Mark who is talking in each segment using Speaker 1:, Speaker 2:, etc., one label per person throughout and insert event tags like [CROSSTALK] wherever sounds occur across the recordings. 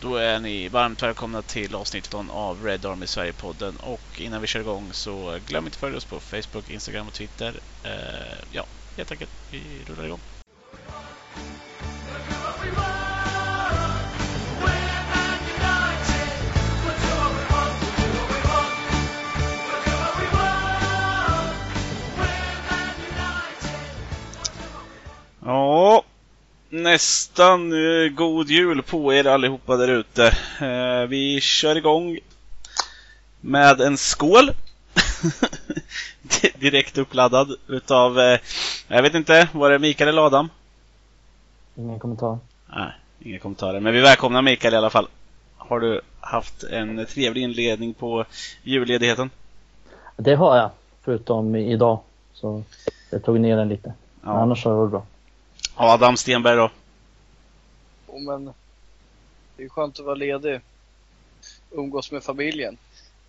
Speaker 1: Då är ni varmt välkomna till avsnitt av Red Army Sverige-podden. Och innan vi kör igång så glöm inte att följa oss på Facebook, Instagram och Twitter. Eh, ja, helt enkelt. Vi rullar igång. Nästan eh, god jul på er allihopa där ute. Eh, vi kör igång med en skål. [LAUGHS] Direkt uppladdad utav, eh, jag vet inte, var det Mikael eller Adam?
Speaker 2: Ingen kommentar.
Speaker 1: Nej, inga kommentarer. Men vi välkomnar Mikael i alla fall. Har du haft en trevlig inledning på julledigheten?
Speaker 2: Det har jag, förutom idag. Så jag tog ner den lite. Men
Speaker 1: Ja.
Speaker 2: annars har det varit bra.
Speaker 1: Adam Stenberg då?
Speaker 3: Jo, men det är skönt att vara ledig. Umgås med familjen.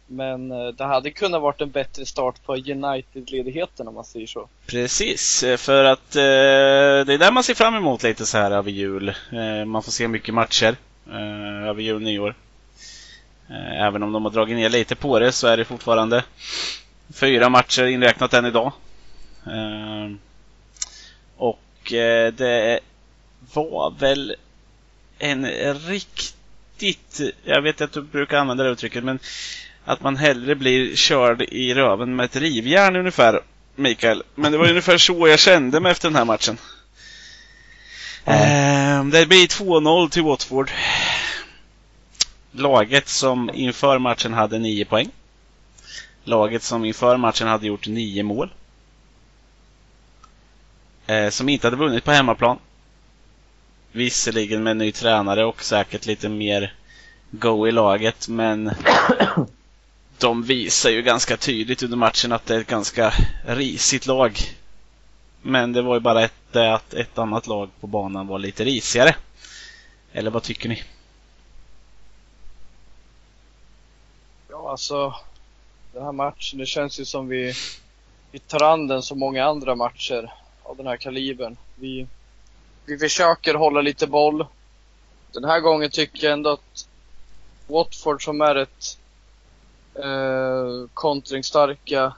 Speaker 3: Men eh, det hade kunnat varit en bättre start på United-ledigheten om man säger så.
Speaker 1: Precis, eh, för att eh, det är där man ser fram emot lite så här över jul. Eh, man får se mycket matcher eh, över jul och nyår. Eh, även om de har dragit ner lite på det så är det fortfarande fyra matcher inräknat än idag. Eh, och eh, det var väl en riktigt, jag vet att du brukar använda det uttrycket, men att man hellre blir körd i röven med ett rivjärn ungefär, Mikael. Men det var ungefär så jag kände mig efter den här matchen. Eh, det blir 2-0 till Watford. Laget som inför matchen hade 9 poäng. Laget som inför matchen hade gjort 9 mål. Eh, som inte hade vunnit på hemmaplan. Visserligen med ny tränare och säkert lite mer go i laget, men [COUGHS] de visar ju ganska tydligt under matchen att det är ett ganska risigt lag. Men det var ju bara ett, det att ett annat lag på banan var lite risigare. Eller vad tycker ni?
Speaker 3: Ja, alltså den här matchen, det känns ju som vi, vi tar an den som många andra matcher av den här kalibern. Vi, vi försöker hålla lite boll. Den här gången tycker jag ändå att Watford som är ett eh, kontringsstarka,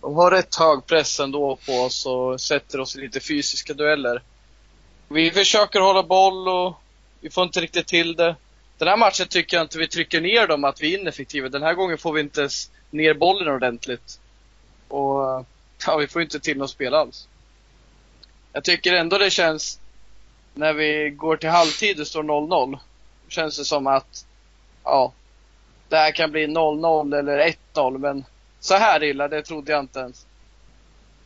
Speaker 3: de har rätt hög press ändå på oss och sätter oss i lite fysiska dueller. Vi försöker hålla boll och vi får inte riktigt till det. Den här matchen tycker jag inte vi trycker ner dem att vi är ineffektiva. Den här gången får vi inte ens ner bollen ordentligt. Och eh, ja, vi får inte till något spel alls. Jag tycker ändå det känns, när vi går till halvtid och står 0-0, känns det som att, ja, det här kan bli 0-0 eller 1-0, men så här illa, det trodde jag inte ens.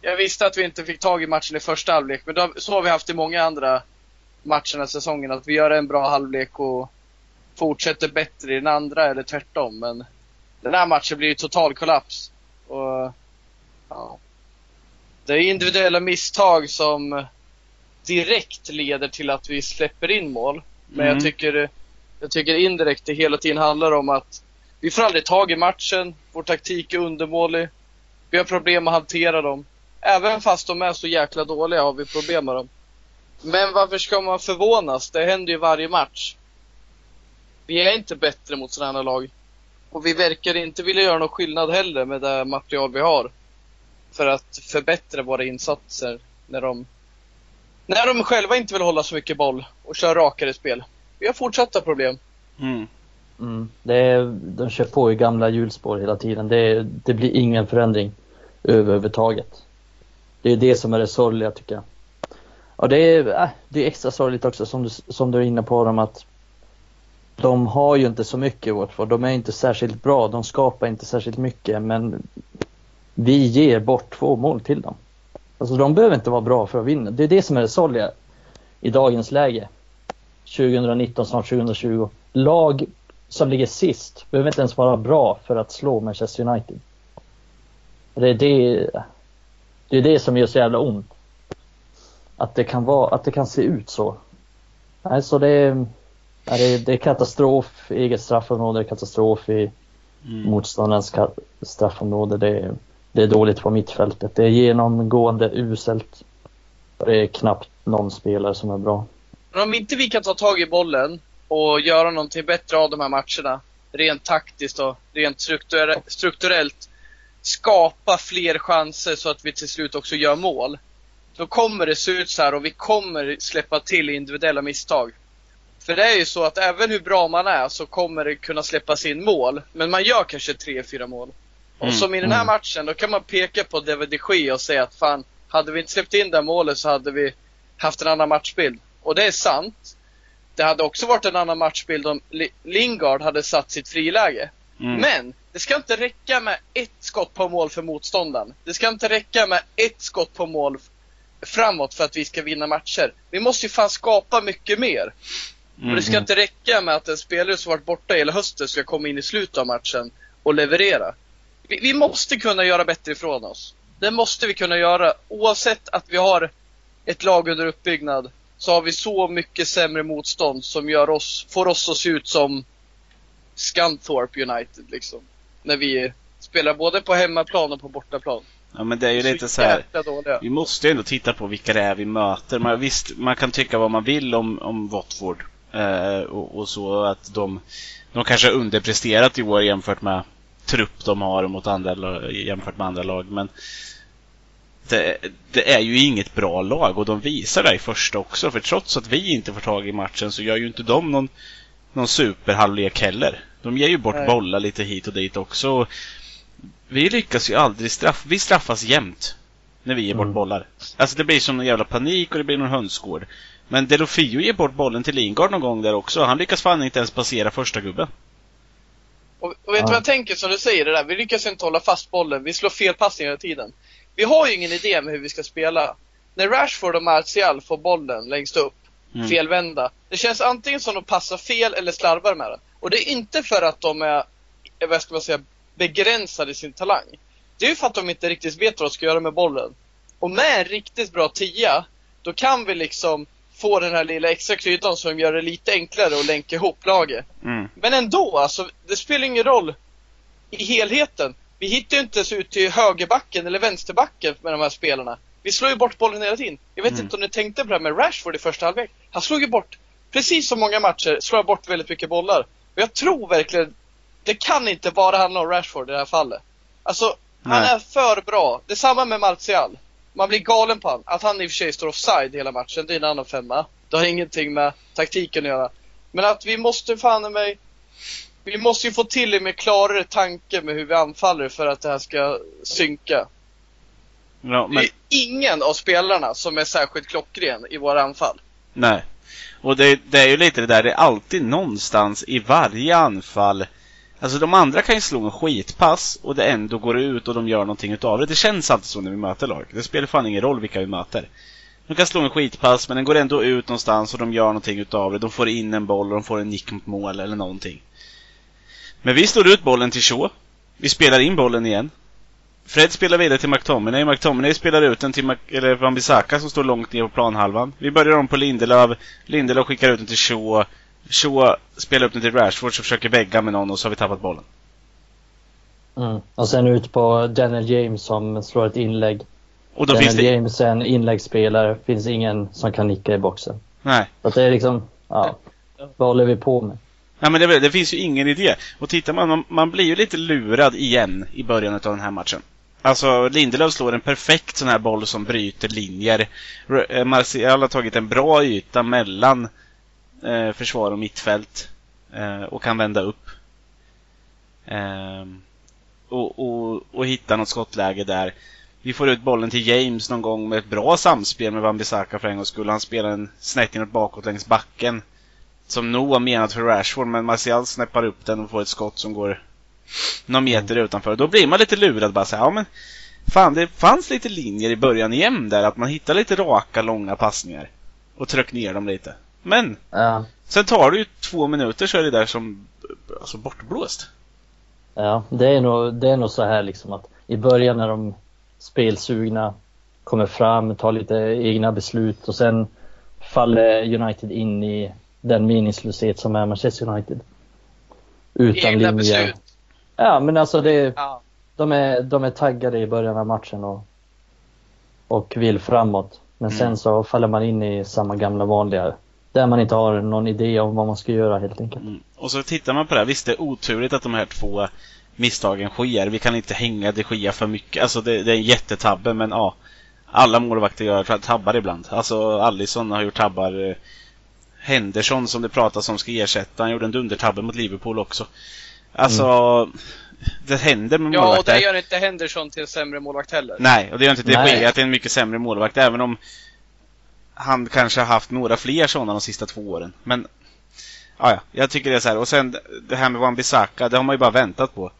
Speaker 3: Jag visste att vi inte fick tag i matchen i första halvlek, men då, så har vi haft i många andra matcher den här säsongen, att vi gör en bra halvlek och fortsätter bättre i den andra eller tvärtom. Men den här matchen blir ju total kollaps. Och, ja. Det är individuella misstag som direkt leder till att vi släpper in mål. Men
Speaker 1: Mm.
Speaker 3: jag, tycker, jag tycker indirekt det hela tiden handlar om att vi får aldrig tag i matchen, vår taktik är undermålig, vi har problem att hantera dem. Även fast de är så jäkla dåliga har vi problem med dem. Men varför ska man förvånas? Det händer ju varje match. Vi är inte bättre mot sådana här lag. Och vi verkar inte vilja göra någon skillnad heller med det material vi har. För att förbättra våra insatser när de, när de själva inte vill hålla så mycket boll och köra rakare spel. Vi har fortsatta problem.
Speaker 1: Mm.
Speaker 2: Mm. Det är, de kör på i gamla hjulspår hela tiden. Det, det blir ingen förändring överhuvudtaget. Det är det som är det sorgliga tycker jag. Och det är, äh, det är extra sorgligt också som du, som du är inne på dem att de har ju inte så mycket Watford. De är inte särskilt bra. De skapar inte särskilt mycket men vi ger bort två mål till dem. Alltså de behöver inte vara bra för att vinna. Det är det som är det sorgliga i dagens läge. 2019, snart 2020. Lag som ligger sist behöver inte ens vara bra för att slå Manchester United. Det är det, det, är det som gör så jävla ont. Att det kan, vara, att det kan se ut så. Alltså det, det, är, det är katastrof i eget straffområde, katastrof i
Speaker 1: Mm.
Speaker 2: motståndarens straffområde. Det det är dåligt på mittfältet. Det är genomgående uselt. Det är knappt någon spelare som är bra.
Speaker 3: Men om inte vi kan ta tag i bollen och göra någonting bättre av de här matcherna. Rent taktiskt och rent strukturell, strukturellt. Skapa fler chanser så att vi till slut också gör mål. Då kommer det se ut så här och vi kommer släppa till individuella misstag. För det är ju så att även hur bra man är så kommer det kunna släppas in mål. Men man gör kanske tre, fyra mål. Och
Speaker 1: Mm,
Speaker 3: som i den här
Speaker 2: mm.
Speaker 3: matchen, då kan man peka på David de Gea och säga att fan, hade vi inte släppt in det målet så hade vi haft en annan matchbild. Och det är sant. Det hade också varit en annan matchbild om Li- Lingard hade satt sitt friläge.
Speaker 1: Mm.
Speaker 3: Men det ska inte räcka med ett skott på mål för motståndaren. Det ska inte räcka med ett skott på mål framåt för att vi ska vinna matcher. Vi måste ju fan skapa mycket mer. Och det ska
Speaker 1: Mm.
Speaker 3: inte räcka med att en spelare som varit borta hela hösten ska komma in i slutet av matchen och leverera. Vi, vi måste kunna göra bättre ifrån oss. Det måste vi kunna göra. Oavsett att vi har ett lag under uppbyggnad så har vi så mycket sämre motstånd som gör oss, får oss att se ut som Scunthorpe United liksom. När vi spelar både på hemmaplan och på bortaplan.
Speaker 1: Ja men det är ju lite så här. Vi måste ju ändå titta på vilka det är vi möter. Man, visst, man kan tycka vad man vill om, om Watford. Eh, och, och så att de, de kanske har underpresterat i år jämfört med trupp de har mot andra, jämfört med andra lag. Men det, det är ju inget bra lag och de visar det i första också. För trots att vi inte får tag i matchen så gör ju inte de någon, någon superhalvlek heller. De ger ju bort
Speaker 3: Nej.
Speaker 1: bollar lite hit och dit också. Vi lyckas ju aldrig straff... Vi straffas jämt när vi ger bort
Speaker 2: Mm.
Speaker 1: bollar. Alltså det blir som en jävla panik och det blir någon hönsgård. Men Delofio ger bort bollen till Lingard någon gång där också. Han lyckas fan inte ens passera första gubben.
Speaker 3: Och, och vet du
Speaker 2: Ja.
Speaker 3: vad jag tänker som du säger det där? Vi lyckas inte hålla fast bollen. Vi slår fel passningar hela tiden. Vi har ju ingen idé med hur vi ska spela. När Rashford och Martial får bollen längst upp,
Speaker 1: Mm.
Speaker 3: felvända. Det känns antingen som de passar fel eller slarvar med den. Och det är inte för att de är, vad ska man säga, begränsade i sin talang. Det är ju för att de inte riktigt vet vad de ska göra med bollen. Och med en riktigt bra tia, då kan vi liksom få den här lilla extra kryddan som gör det lite enklare att länka ihop laget.
Speaker 1: Mm.
Speaker 3: Men ändå, alltså, det spelar ingen roll i helheten. Vi hittar ju inte ens ut till högerbacken eller vänsterbacken med de här spelarna. Vi slår ju bort bollen hela tiden. Jag vet
Speaker 1: Mm.
Speaker 3: inte om ni tänkte på det här med Rashford i första halvlek. Han slog ju bort, precis som många matcher, slår han bort väldigt mycket bollar. Och jag tror verkligen, det kan inte bara handla om Rashford i det här fallet. Alltså, han
Speaker 1: Nej.
Speaker 3: är för bra. Det är samma med Martial. Man blir galen på han. Att han i och för sig står offside hela matchen, det är en annan femma. Det har ingenting med taktiken att göra. Men att vi måste fan mig vi måste ju få till en mer klarare tanke med hur vi anfaller för att det här ska synka.
Speaker 1: Ja, men,
Speaker 3: Det är ingen av spelarna som är särskilt klockren i våra anfall.
Speaker 1: nej. Och det, det är ju lite det där, det är alltid någonstans i varje anfall. Alltså de andra kan ju slå en skitpass och det ändå går ut och de gör någonting utav det. Det känns alltid så när vi möter lag. Det spelar fan ingen roll vilka vi möter. De kan slå en skitpass men den går ändå ut någonstans och de gör någonting utav det. De får in en boll och de får en nick mot mål eller någonting. Men vi slår ut bollen till Shaw. Vi spelar in bollen igen. Fred spelar vidare till McTominay. McTominay spelar ut den till Mac- eller Wan-Bissaka som står långt ner på planhalvan. Vi börjar om på Lindelöf. Lindelöf skickar ut den till Shaw. Shaw spelar upp den till Rashford som försöker vägga med någon och så har vi tappat bollen.
Speaker 2: Mm. Och sen ut på Daniel James som slår ett inlägg.
Speaker 1: Och då finns
Speaker 2: Daniel
Speaker 1: det...
Speaker 2: James är en inläggsspelare. Finns ingen som kan nicka i boxen.
Speaker 1: Nej.
Speaker 2: Så det är liksom, ja. Vad håller vi på med?
Speaker 1: Nej men det, det finns ju ingen idé. Och tittar man, man, man blir ju lite lurad igen i början av den här matchen. Alltså Lindelöf slår en perfekt sån här boll som bryter linjer. Eh, Martial har tagit en bra yta mellan eh, försvar och mittfält. Eh, och kan vända upp. Ehm, och, och, och hitta något skottläge där. Vi får ut bollen till James någon gång med ett bra samspel med Wan-Bissaka för en gångs skull. Han spelar en snett inåt bakåt längs backen. Som nog var menat för Rashford, men Martial snäppar upp den och får ett skott som går någon meter utanför. Då blir man lite lurad bara så här, ja men Fan, det fanns lite linjer i början igen där, att man hittar lite raka, långa passningar. Och tryck ner dem lite. Men,
Speaker 2: Ja,
Speaker 1: sen tar det ju två minuter så är det där som, alltså bortblåst.
Speaker 2: ja det, är nog, det är nog så här liksom att i början när de spelsugna kommer fram, tar lite egna beslut och sen faller United in i den meningslöshet som är Manchester United. Utan
Speaker 3: Egna
Speaker 2: linjer.
Speaker 3: beslut.
Speaker 2: Ja, men alltså det,
Speaker 3: Ja.
Speaker 2: de, är, de är taggade i början av matchen och, och vill framåt. Men
Speaker 1: Mm.
Speaker 2: sen så faller man in i samma gamla vanliga Där man inte har någon idé om vad man ska göra helt enkelt.
Speaker 1: Mm. Och så tittar man på det här. Visst, det är oturligt att de här två misstagen sker. Vi kan inte hänga de Gia för mycket. Alltså det, det är en jättetabbe, men ja. Alla målvakter gör tabbar ibland. Alltså Allison har gjort tabbar. Henderson som det pratas om ska ersätta. Han gjorde en dundertabbe mot Liverpool också. Alltså, mm. det händer med
Speaker 3: Ja,
Speaker 1: målvakter.
Speaker 3: och det gör inte Henderson till en sämre målvakt heller.
Speaker 1: Nej, och det gör inte
Speaker 2: Nej.
Speaker 1: De Gea till en mycket sämre målvakt. Även om han kanske har haft några fler sådana de sista två åren. Men, ja, ja, jag tycker det är så här. Och sen det här med Wan-Bissaka, det har man ju bara väntat på.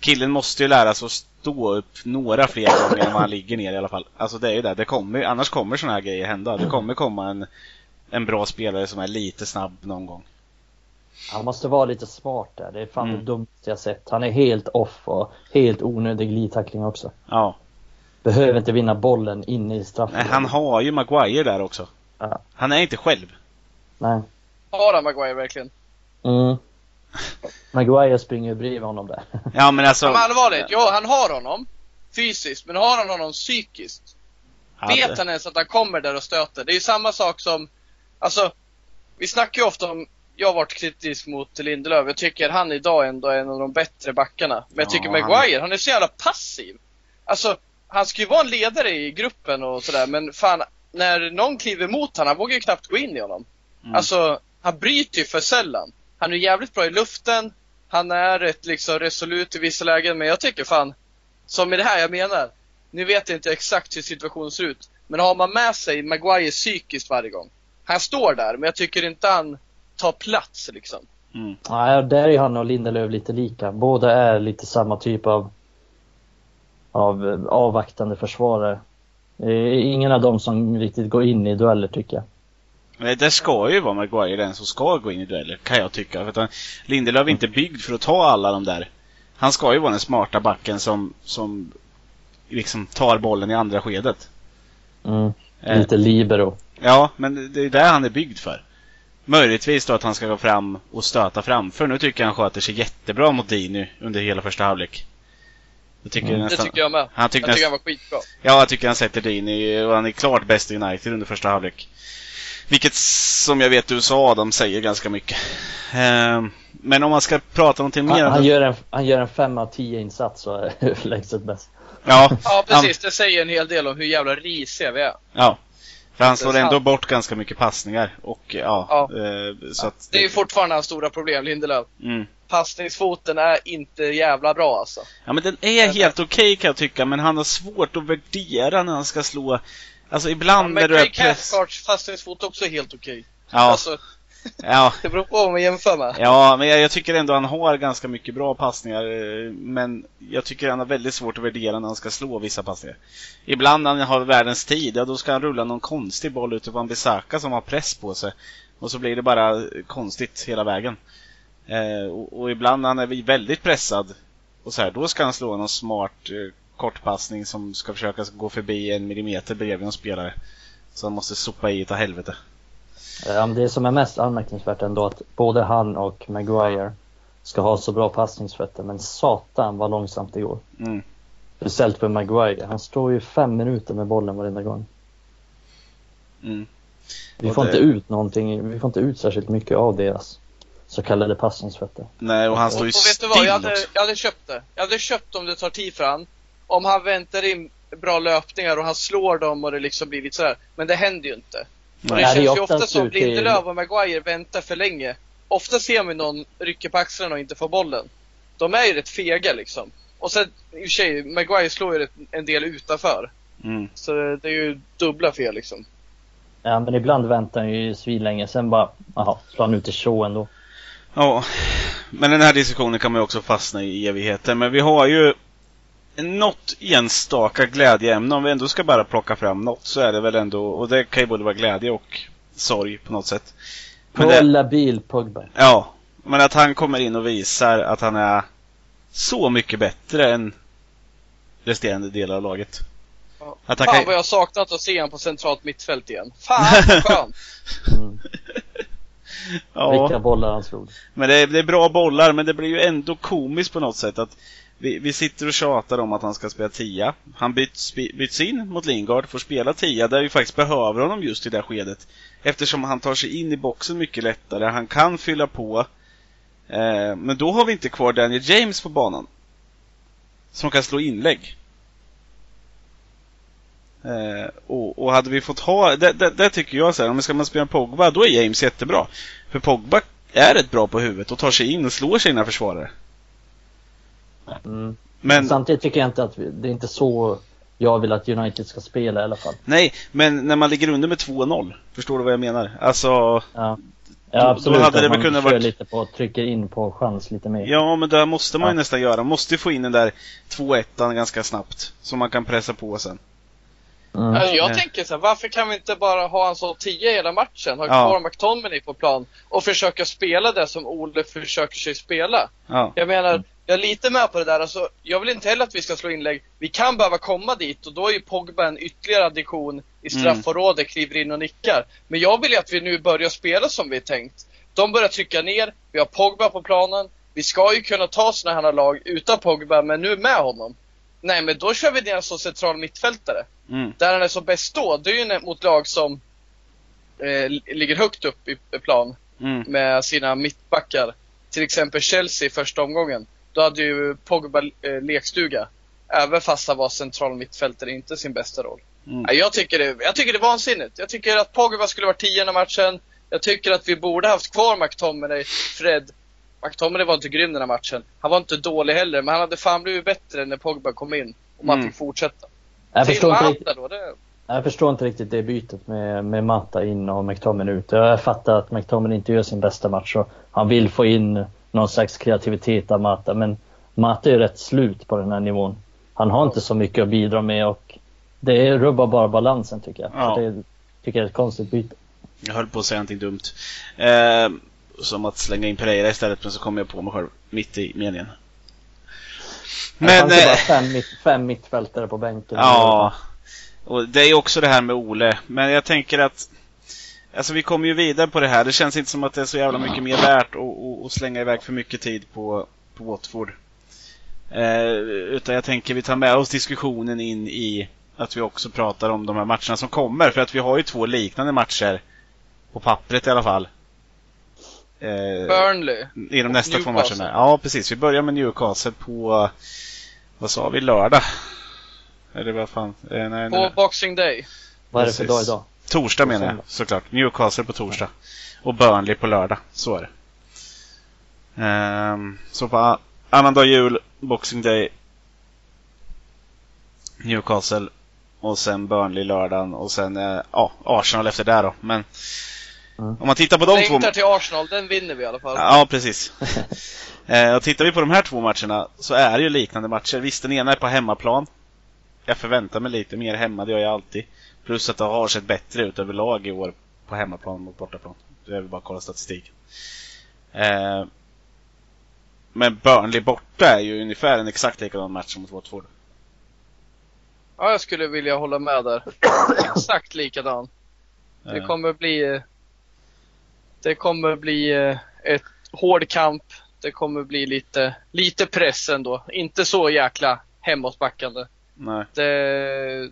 Speaker 1: Killen måste ju lära sig att stå upp några fler gånger än vad han ligger ner i alla fall. Alltså det är ju det. det kommer, annars kommer sådana här grejer hända. Det kommer komma en, en bra spelare som är lite snabb någon gång.
Speaker 2: Han måste vara lite smart där. Det är fan
Speaker 1: Mm.
Speaker 2: det dummaste jag sett. Han är helt off och helt onödig glidtackling också.
Speaker 1: Ja.
Speaker 2: Behöver inte vinna bollen inne i straffen.
Speaker 1: Nej, han har ju Maguire där också.
Speaker 2: Ja.
Speaker 1: Han är inte själv.
Speaker 2: Nej.
Speaker 3: Har han Maguire verkligen?
Speaker 2: Mm. Maguire springer ju bredvid honom där. [LAUGHS]
Speaker 1: Ja men alltså...
Speaker 3: Ja, men allvarligt, ja han har honom fysiskt, men har han honom psykiskt?
Speaker 1: Ja,
Speaker 3: Vet han ens att han kommer där och stöter? Det är ju samma sak som, alltså, vi snackar ju ofta om, jag har varit kritisk mot Lindelöf. Jag tycker han idag ändå är en av de bättre backarna. Men jag
Speaker 1: Ja,
Speaker 3: tycker
Speaker 1: han-
Speaker 3: Maguire, han är så jävla passiv. Alltså, han ska ju vara en ledare i gruppen och sådär, men fan, när någon kliver mot honom, han vågar ju knappt gå in i honom.
Speaker 1: Mm.
Speaker 3: Alltså, han bryter ju för sällan. Han är jävligt bra i luften, han är rätt liksom resolut i vissa lägen, men jag tycker fan, som i det här jag menar, nu vet jag inte exakt hur situationen ser ut, men har man med sig Maguire psykiskt varje gång, han står där, men jag tycker inte han tar plats liksom.
Speaker 1: Mm.
Speaker 2: Nej, där är han och Lindelöf lite lika. Båda är lite samma typ av, av eh, avvaktande försvarare. Ingen av dem som riktigt går in i dueller tycker jag.
Speaker 1: Men det ska ju vara Maguire den som ska gå in i dueller, kan jag tycka. För att han, Lindelöf är inte byggd för att ta alla de där. Han ska ju vara den smarta backen som, som liksom tar bollen i andra skedet.
Speaker 2: Mm.
Speaker 1: Eh,
Speaker 2: Lite libero.
Speaker 1: Ja, men det är det han är byggd för. Möjligtvis då att han ska gå fram och stöta framför. Nu tycker jag han sköter sig jättebra mot Dini under hela första halvlek. Jag tycker
Speaker 2: Mm.
Speaker 3: Det
Speaker 1: nästan...
Speaker 3: tycker jag med.
Speaker 1: Han tycker
Speaker 3: Jag tycker
Speaker 1: nästan...
Speaker 3: han var skitbra.
Speaker 1: Ja, jag tycker han sätter Dini och han är klart bäst i United under första halvlek. Vilket som jag vet USA de säger ganska mycket. Ehm, Men om man ska prata någonting mer
Speaker 2: Han,
Speaker 1: om
Speaker 2: han,
Speaker 1: det-
Speaker 2: gör en, han gör en 5 av 10 insats och är [LAUGHS] överlägset bäst.
Speaker 1: Ja,
Speaker 3: Ja precis, det säger en hel del om hur jävla risiga vi är.
Speaker 1: ja. För han
Speaker 3: Det är
Speaker 1: slår ändå bort ganska mycket passningar och ja,
Speaker 3: Ja.
Speaker 1: eh, så att...
Speaker 3: Det är ju fortfarande hans stora problem, Lindelöf.
Speaker 1: mm.
Speaker 3: Passningsfoten är inte jävla bra alltså.
Speaker 1: Ja men den är helt okej kan jag tycka, men han har svårt att värdera när han ska slå. Alltså
Speaker 3: Ja,
Speaker 1: ibland när
Speaker 3: men
Speaker 1: du är press...
Speaker 3: Cathcarts passningsfot också är helt okej.
Speaker 1: Ja,
Speaker 3: Alltså,
Speaker 1: ja. [LAUGHS]
Speaker 3: det beror på vad man jämför med.
Speaker 1: Ja, men jag, jag tycker ändå han har ganska mycket bra passningar. eh, Men jag tycker han har väldigt svårt att värdera när han ska slå vissa passningar. Ibland när han har världens tid, ja då ska han rulla någon konstig boll ute på en Bisaka som har press på sig. Och så blir det bara konstigt hela vägen. Eh, och, och ibland när han är väldigt pressad, och så här, då ska han slå någon smart eh, kortpassning som ska försöka gå förbi en millimeter bredvid en spelare. Så han måste sopa i utav helvete.
Speaker 2: Ja, men det som är mest anmärkningsvärt ändå att både han och Maguire ska ha så bra passningsfötter men satan vad långsamt det går.
Speaker 1: Mm.
Speaker 2: Speciellt för Maguire. Han står ju fem minuter med bollen varenda gång.
Speaker 1: Mm.
Speaker 2: Vi får
Speaker 1: det-
Speaker 2: inte ut någonting, vi får inte ut särskilt mycket av deras så kallade passningsfötter.
Speaker 1: Nej, och han står
Speaker 3: Och,
Speaker 1: ju
Speaker 3: och vet du
Speaker 1: still
Speaker 3: vad? Jag hade, jag hade köpt det. Jag hade köpt om det tar tid för han. Om han väntar in bra löpningar och han slår dem och det liksom blir lite sådär. Men det händer ju inte. Och det
Speaker 1: Nej.
Speaker 3: Känns ju ofta som
Speaker 2: till-
Speaker 3: Lindelöf och Maguire väntar för länge. Ofta ser man någon rycker på axlarna och inte får bollen. De är ju rätt fega liksom. Och sen i och för sig, Maguire slår ju en del utanför.
Speaker 1: Mm.
Speaker 3: Så det är ju dubbla fel liksom.
Speaker 2: Ja men ibland väntar han ju svinlänge sen bara, jaha, slår han ut i show ändå.
Speaker 1: Ja, men den här diskussionen kan man ju också fastna i evigheter. Men vi har ju något enstaka glädjeämne. Om vi ändå ska bara plocka fram något så är det väl ändå, och det kan ju både vara glädje och sorg på något sätt. Men det,
Speaker 2: bil Pogba.
Speaker 1: ja, men att han kommer in och visar att han är så mycket bättre än resterande delar av laget.
Speaker 3: Ja.
Speaker 1: Att han
Speaker 3: Fan
Speaker 1: kan-
Speaker 3: vad jag har saknat att se honom på centralt mittfält igen. Fan vad skönt! [LAUGHS]
Speaker 2: Mm.
Speaker 1: Ja.
Speaker 2: Vilka bollar han slog.
Speaker 1: Men det är, det är bra bollar, men det blir ju ändå komiskt på något sätt att vi, vi sitter och tjatar om att han ska spela tia. Han byts, byts in mot Lingard, får spela tia där vi faktiskt behöver honom just i det skedet. Eftersom han tar sig in i boxen mycket lättare, han kan fylla på. Eh, men då har vi inte kvar Daniel James på banan. Som kan slå inlägg. Eh, och, och, hade vi fått ha, det, det, det tycker jag så här, om man ska man spela Pogba, då är James jättebra. För Pogba är rätt bra på huvudet och tar sig in och slår sina försvarare.
Speaker 2: Mm. Men samtidigt tycker jag inte att vi, det är inte så jag vill att United ska spela i alla fall.
Speaker 1: Nej, men när man ligger under med 2-0, förstår du vad jag menar? Alltså...
Speaker 2: Ja. Ja absolut, då hade det man kunnat kör varit... lite på, trycker in på chans lite mer.
Speaker 1: Ja, men det måste man ju nästan göra. Man måste ju få in den där 2-1 ganska snabbt. Som man kan pressa på sen.
Speaker 3: Mm. Alltså jag tänker så här, varför kan vi inte bara ha en så 10 hela matchen? Ha kvar ja. McTominay på plan och försöka spela det som Ole försöker sig spela. Ja. Jag menar, jag är lite med på det där. Alltså, jag vill inte heller att vi ska slå inlägg. Vi kan behöva komma dit och då är ju Pogba en ytterligare addition i mm. straffområdet, kliver in och nickar. Men jag vill ju att vi nu börjar spela som vi tänkt. De börjar trycka ner, vi har Pogba på planen. Vi ska ju kunna ta sådana här lag utan Pogba, men nu med honom. Nej, men då kör vi ner som central mittfältare. Mm. Där han är som bäst då, det är ju mot lag som eh, ligger högt upp i plan mm. med sina mittbackar. Till exempel Chelsea i första omgången. Då hade ju Pogba eh, lekstuga. Även fast han var central mittfältare, inte sin bästa roll. Mm. Jag, tycker det, jag tycker det är vansinnigt. Jag tycker att Pogba skulle vara tionde matchen. Jag tycker att vi borde haft kvar McTominay, Fred. McTominay var inte grym den här matchen. Han var inte dålig heller, men han hade fan blivit bättre när Pogba kom in. Om mm. han fick fortsätta.
Speaker 2: Jag förstår, inte riktigt, då, det... jag förstår inte riktigt det bytet med, med Mata in och McTominay ut. Jag fattar att McTominay inte gör sin bästa match och han vill få in någon slags kreativitet av Mata. Men Mata är ju rätt slut på den här nivån. Han har inte så mycket att bidra med och det rubbar bara balansen tycker jag. Ja. Det tycker jag är ett konstigt byte.
Speaker 1: Jag höll på att säga någonting dumt. Eh, som att slänga in Pereira istället, men så kom jag på mig själv mitt i meningen.
Speaker 2: Men, det ju bara eh, fem, mitt, fem mittfältare på bänken.
Speaker 1: Ja, och det är också det här med Ole. Men jag tänker att Alltså vi kommer ju vidare på det här. Det känns inte som att det är så jävla mycket mer värt att, att slänga iväg för mycket tid på, på Watford. Eh, utan jag tänker vi tar med oss diskussionen in i att vi också pratar om de här matcherna som kommer. För att vi har ju två liknande matcher. På pappret i alla fall.
Speaker 3: Eh, Burnley.
Speaker 1: I de nästa två matcherna. Ja, precis. Vi börjar med Newcastle på, vad sa vi, lördag? Eller vad fan? Eh,
Speaker 3: nej, på nej. Boxing Day.
Speaker 2: Vad är det för dag idag?
Speaker 1: Torsdag menar jag såklart. Newcastle på torsdag. Och Burnley på lördag. Så är det. Um, så på annandag jul, Boxing Day, Newcastle och sen Burnley lördagen och sen uh, ja, Arsenal efter det då. Men. Om man tittar på de
Speaker 3: Längtar
Speaker 1: två...
Speaker 3: Till Arsenal, den vinner vi i alla fall.
Speaker 1: Ja, precis. uh, [LAUGHS] och tittar vi på de här två matcherna så är det ju liknande matcher. Visst, den ena är på hemmaplan. Jag förväntar mig lite mer hemma, det gör jag alltid. Plus att det har sett bättre ut överlag i år på hemmaplan mot bortaplan. Det är väl bara att kolla statistiken. Eh, men Burnley borta är ju ungefär en exakt likadan match som mot Watford.
Speaker 3: Ja, jag skulle vilja hålla med där. [CLEARS THROAT] exakt likadan. Det eh. kommer bli... Det kommer bli eh, ett hård kamp. Det kommer bli lite, lite press ändå. Inte så jäkla hemåtbackande.
Speaker 1: Nej.
Speaker 3: Det,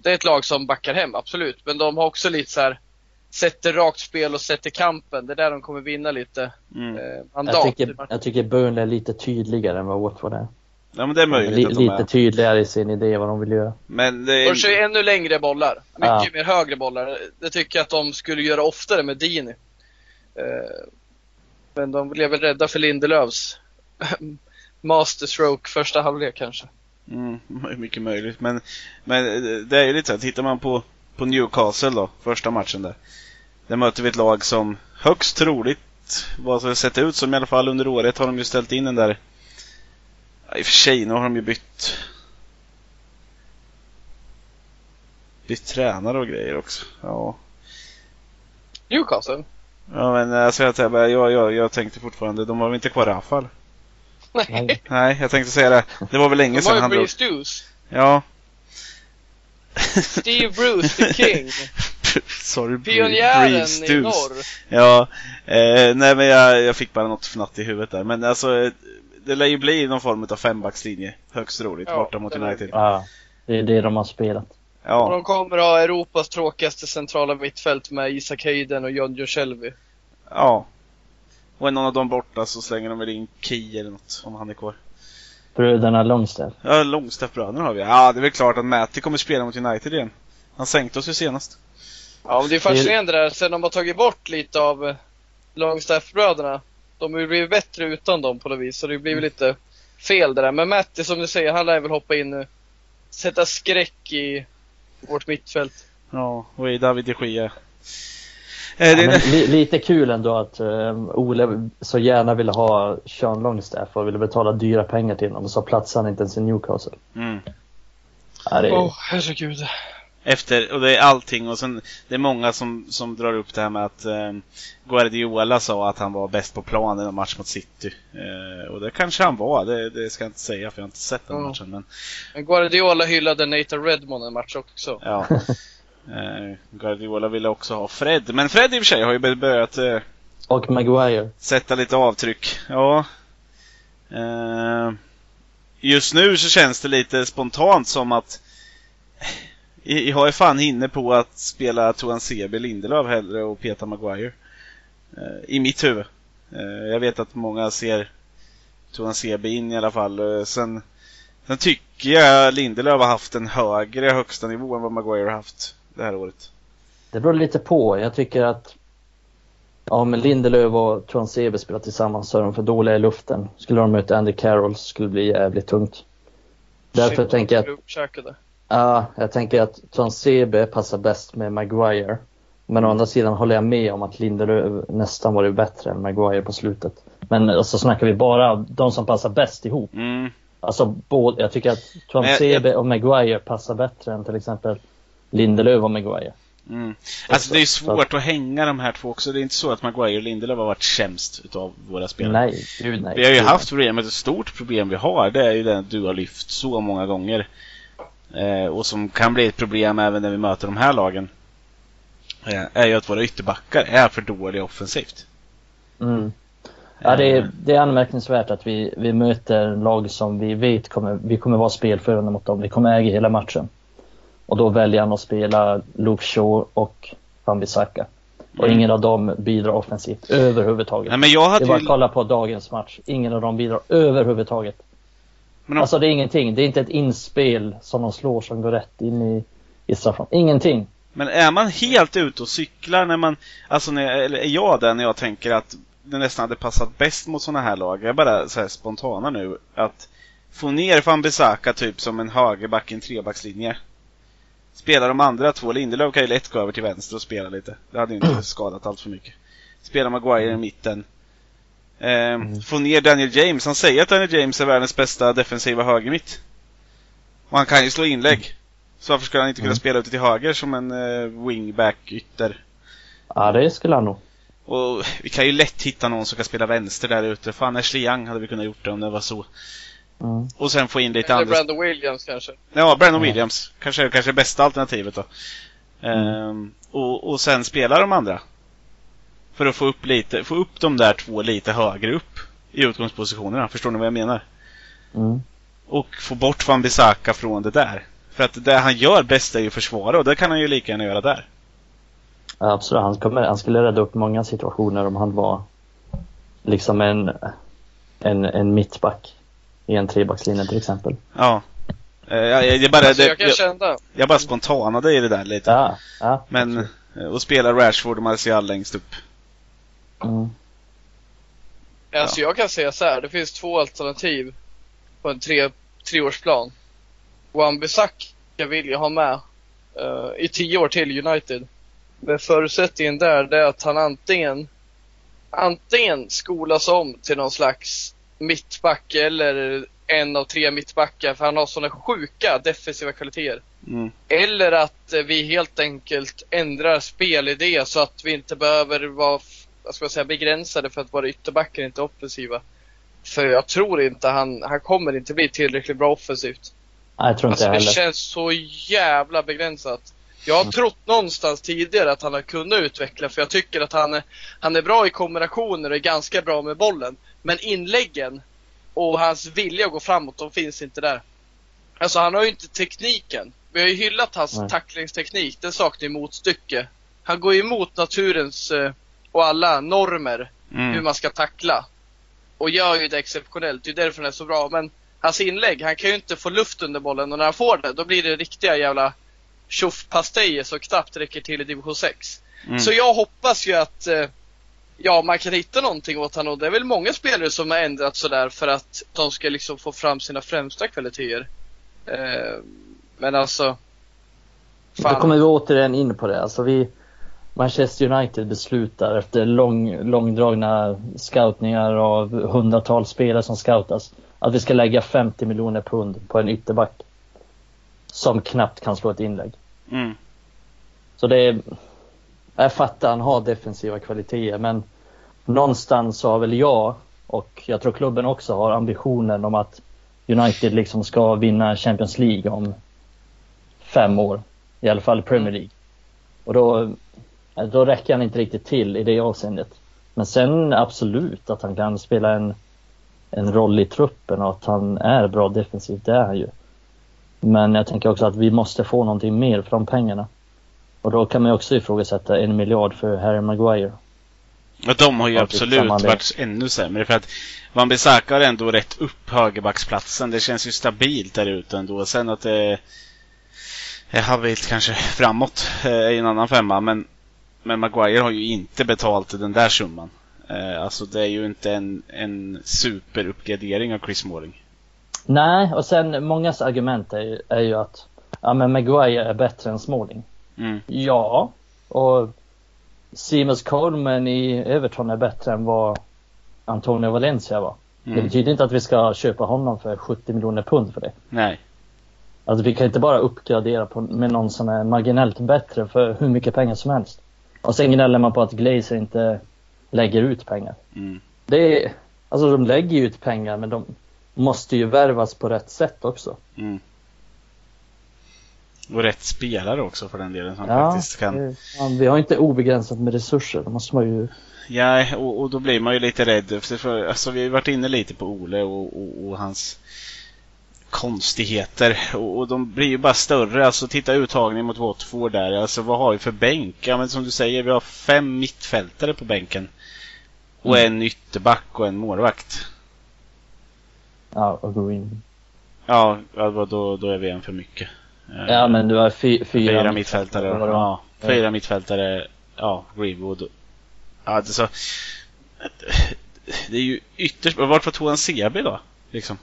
Speaker 3: det, är ett lag som backar hem, absolut. Men de har också lite så här sätter rakt spel och sätter kampen. Det är där de kommer vinna lite mm. eh,
Speaker 2: mandat. Jag tycker, jag tycker Burnley är lite tydligare än vad Watford är.
Speaker 1: Ja men det är möjligt
Speaker 2: L- Lite är. tydligare i sin idé vad de vill göra.
Speaker 1: Men det är...
Speaker 3: De kör ju ännu längre bollar. Mycket ja. mer högre bollar. Det tycker jag att de skulle göra oftare med Dini. Eh, men de blev väl rädda för Lindelöfs [LAUGHS] masterstroke första halvlek kanske.
Speaker 1: Mm, [LAUGHS] mycket möjligt. Men, men det är ju lite så här, tittar man på, på Newcastle då, första matchen där. Där möter vi ett lag som högst troligt, vad det sett ut som i alla fall under året, har de ju ställt in den där... I och för sig, nu har de ju bytt... Bytt tränare och grejer också. Ja.
Speaker 3: Newcastle?
Speaker 1: Ja men alltså jag, jag, jag, jag tänkte fortfarande, de har väl inte kvar Rafal?
Speaker 3: Nej.
Speaker 1: Nej, jag tänkte säga det. Det var väl länge sedan
Speaker 3: han drog... Stews.
Speaker 1: Ja.
Speaker 3: Steve Bruce, the King. [LAUGHS]
Speaker 1: Sorry,
Speaker 3: Pionjären i norr.
Speaker 1: Ja, eh, nej men jag, jag fick bara något fnatt i huvudet där. Men alltså, det lär ju bli någon form av fembackslinje. Högst roligt
Speaker 3: Ja,
Speaker 1: borta mot United.
Speaker 2: Ja, det är det de har spelat.
Speaker 3: Och
Speaker 1: Ja,
Speaker 3: de kommer ha Europas tråkigaste centrala mittfält med Isak Hayden och John Shelby.
Speaker 1: ja. Och är någon av dem borta så slänger de väl in Key eller något om han är kvar.
Speaker 2: Bröderna Longstaff.
Speaker 1: Ja, Longstaff-bröderna har vi. Ja, det är väl klart att Matti kommer spela mot United igen. Han sänkte oss ju senast.
Speaker 3: Ja, men det är fascinerande där. Sen de har tagit bort lite av eh, Longstaff-bröderna. De har ju blivit bättre utan dem på något vis, så det blir väl lite fel det där. Men Matti, som du säger, han lär väl hoppa in nu. Sätta skräck i vårt mittfält.
Speaker 1: Ja, och i David de Gea. Eh,
Speaker 2: Ja, men li, lite kul ändå att um, Ole så gärna ville ha Sean Longstaff och ville betala dyra pengar till honom och så platsade han inte ens i Newcastle.
Speaker 1: mm.
Speaker 2: Ja, det är,
Speaker 3: Åh, herregud.
Speaker 1: Efter, och det är allting och sen det är många som, som drar upp det här med att eh, Guardiola sa att han var bäst på plan i match mot City. Eh, och det kanske han var, det, det ska jag inte säga för jag har inte sett den
Speaker 3: Ja.
Speaker 1: matchen. Men
Speaker 3: Men Guardiola hyllade Nathan Redmond en match också.
Speaker 1: ja. eh, Guardiola ville också ha Fred, men Fred i och för sig har ju börjat eh,
Speaker 2: och Maguire.
Speaker 1: sätta lite avtryck. Ja. Eh, just nu så känns det lite spontant som att jag är fan inne på att spela Toan Sebe Lindelöf hellre och Peter Maguire. Eh, I mitt huvud. Eh, jag vet att många ser Toan Sebe in i alla fall. Eh, sen, sen tycker jag Lindelöf har haft en högre högsta nivå än vad Maguire har haft det här året.
Speaker 2: Det beror lite på. Jag tycker att om Lindelöf och Transebe spelar tillsammans så är de för dåliga i luften. Skulle de möta Andy Carroll så skulle det bli jävligt tungt. Därför
Speaker 3: Shit,
Speaker 2: tänker jag att Ja, jag tänker att Transebe passar bäst med Maguire. Men å andra sidan håller jag med om att Lindelöf nästan varit bättre än Maguire på slutet. Men alltså snackar vi bara de som passar bäst ihop.
Speaker 1: Mm.
Speaker 2: Alltså både, jag tycker att Transebe och Maguire passar bättre än till exempel Lindelöf och Maguire.
Speaker 1: Mm. Alltså det är svårt att hänga de här två också. Det är inte så att Maguire och Lindelöf har varit sämst utav våra spelare.
Speaker 2: Nej, gud nej.
Speaker 1: Vi har ju haft problem, men ett stort problem vi har det är ju den att du har lyft så många gånger. Eh, och som kan bli ett problem även när vi möter de här lagen. Eh, är ju att våra ytterbackar är för dåliga offensivt.
Speaker 2: Mm. Ja, det är, det är anmärkningsvärt att vi, vi möter lag som vi vet kommer, vi kommer vara spelförande mot dem. Vi kommer äga hela matchen. Och då väljer han att spela Luke Shaw och Wan-Bissaka. Och
Speaker 1: Mm.
Speaker 2: ingen av dem bidrar offensivt överhuvudtaget.
Speaker 1: Nej, men jag
Speaker 2: Det
Speaker 1: hade
Speaker 2: bara att
Speaker 1: ju...
Speaker 2: kolla på dagens match. Ingen av dem bidrar överhuvudtaget.
Speaker 1: Men om,
Speaker 2: Alltså det är ingenting. Det är inte ett inspel som de slår som går rätt in i, i straffområdet. Ingenting.
Speaker 1: men är man helt ute och cyklar när man... Alltså, när, eller är jag där när jag tänker att det nästan hade passat bäst mot sådana här lag? Jag är bara så här spontana nu. Att få ner Van Bissaka typ som en högerback i en trebackslinje. Spela de andra två, Lindelöf kan ju lätt gå över till vänster och spela lite. Det hade ju inte [CLEARS THROAT] skadat allt för mycket. Spela Maguire i mitten. Ehm, Få ner Daniel James. Han säger att Daniel James är världens bästa defensiva högermitt. Och han kan ju slå inlägg. Så varför skulle han inte kunna
Speaker 2: Mm.
Speaker 1: spela ute till höger som en uh, wingback ytter?
Speaker 2: Ja, det skulle han nog.
Speaker 1: Och vi kan ju lätt hitta någon som kan spela vänster där ute. Fan, Ashley Young hade vi kunnat gjort det om det var så.
Speaker 2: Mm.
Speaker 1: Och sen få in lite
Speaker 3: Eller
Speaker 1: andra...
Speaker 3: Brandon Williams kanske.
Speaker 1: Ja, Brandon
Speaker 2: Ja.
Speaker 1: Williams. Kanske, kanske bästa alternativet då. Ehm, och, och sen spela de andra. För att få upp lite, få upp de där två lite högre upp i utgångspositionerna. Förstår ni vad jag menar?
Speaker 2: Mm.
Speaker 1: Och få bort Van Bissaka från det där. För att det han gör bäst är ju att försvara och det kan han ju lika gärna göra där.
Speaker 2: Ja, absolut. Han, kommer, han skulle rädda upp många situationer om han var liksom en, en, en mittback i en trebackslinje till exempel.
Speaker 1: Ja. Eh, Jag, jag, jag, bara,
Speaker 3: Alltså,
Speaker 1: det,
Speaker 3: jag kan
Speaker 1: jag,
Speaker 3: känna.
Speaker 1: jag bara spontanade i det där lite.
Speaker 2: Ja, ja.
Speaker 1: Men, eh, och spela Rashford och Martial längst upp.
Speaker 2: Mm.
Speaker 3: Alltså jag kan säga så här, det finns två alternativ på en tre, treårsplan. Wan-Bissaka vill jag ha med eh, i tio år till United. Men förutsättningen där det är att han antingen antingen skolas om till någon slags mittback eller en av tre mittbackar för han har sådana sjuka defensiva kvaliteter.
Speaker 1: Mm.
Speaker 3: Eller att eh, vi helt enkelt ändrar spelidé så att vi inte behöver vara ska jag säga, begränsade för att våra ytterbackar inte är offensiva. För jag tror inte han, han kommer inte bli tillräckligt bra offensivt.
Speaker 2: Nej, jag tror inte
Speaker 3: Alltså det
Speaker 2: heller.
Speaker 3: känns så jävla begränsat. Jag har trott någonstans tidigare att han har kunnat utveckla för jag tycker att han är, han är bra i kombinationer och är ganska bra med bollen. Men inläggen Och hans vilja att gå framåt, de finns inte där. Alltså han har ju inte tekniken. Vi har ju hyllat hans
Speaker 2: Nej.
Speaker 3: tacklingsteknik, den saknar ju motstycke. Han går ju emot naturens eh, och alla normer hur
Speaker 1: Mm.
Speaker 3: man ska tackla. Och gör ju det exceptionellt, det är därför den är så bra. Men hans inlägg, han kan ju inte få luft under bollen och när han får det, då blir det riktiga jävla tjoffpastejer som knappt räcker till i division 6.
Speaker 1: Mm.
Speaker 3: Så jag hoppas ju att eh, ja, man kan hitta någonting åt honom och det är väl många spelare som har ändrat sådär för att de ska liksom få fram sina främsta kvaliteter. Eh, men alltså...
Speaker 2: Då kommer vi återigen in på det. Alltså vi, Manchester United beslutar efter lång, långdragna scoutningar av hundratals spelare som scoutas att vi ska lägga 50 miljoner pund på en ytterback. Som knappt kan slå ett inlägg.
Speaker 1: Mm.
Speaker 2: Så det är, jag fattar han har defensiva kvaliteter men någonstans så har väl jag och jag tror klubben också har ambitionen om att United liksom ska vinna Champions League om fem år. I alla fall Premier League. Och då, då räcker han inte riktigt till i det avseendet. Men sen absolut att han kan spela en, en roll i truppen och att han är bra defensivt, det är han ju. Men jag tänker också att vi måste få någonting mer de pengarna. Och då kan man också ifrågasätta en miljard för Harry Maguire.
Speaker 1: Och de har ju
Speaker 2: Ja,
Speaker 1: absolut varit ännu sämre för att Van Bissaka har ändå rätt upp högerbacksplatsen. Det känns ju stabilt där ute ändå. Sen att det är habilt kanske framåt eh, i en annan femma. Men, men Maguire har ju inte betalt den där summan. Eh, Alltså det är ju inte en, en superuppgradering av Chris Smalling.
Speaker 2: Nej, och sen mångas argument är, ju- är ju att ja, men Maguire är bättre än Smalling.
Speaker 1: Mm.
Speaker 2: Ja, och Seamus Coleman i Everton är bättre än vad Antonio Valencia var. Det
Speaker 1: Mm.
Speaker 2: betyder inte att vi ska köpa honom för 70 miljoner pund för det.
Speaker 1: Nej.
Speaker 2: Alltså vi kan inte bara uppgradera på, med någon som är marginellt bättre för hur mycket pengar som helst. Och sen gnäller man på att Glazer inte lägger ut pengar.
Speaker 1: Mm.
Speaker 2: Det är, alltså de lägger ju ut pengar men de måste ju värvas på rätt sätt också.
Speaker 1: Mm. Och rätt spelare också för den delen som
Speaker 2: Ja,
Speaker 1: faktiskt kan
Speaker 2: vi har inte obegränsat med resurser. Då måste man ju...
Speaker 1: Ja, och, och då blir man ju lite rädd. För, alltså, vi har varit inne lite på Ole och, och, och hans konstigheter. Och, och de blir ju bara större. Alltså titta uttagningen mot Watford där. Alltså vad har vi för bänk? Ja men som du säger, vi har fem mittfältare på bänken. Och
Speaker 2: Mm.
Speaker 1: en ytterback och en målvakt.
Speaker 2: Ja, och in.
Speaker 1: Ja, ja, då, då är vi en för mycket. Eh,
Speaker 2: Ja men du har fy, fyra,
Speaker 1: Fyra mittfältare.
Speaker 2: var.
Speaker 1: Ja, fyra mittfältare. Ja, Greenwood. Ja, det, är så, det är ju ytterst... Varför tog han CB då? Liksom.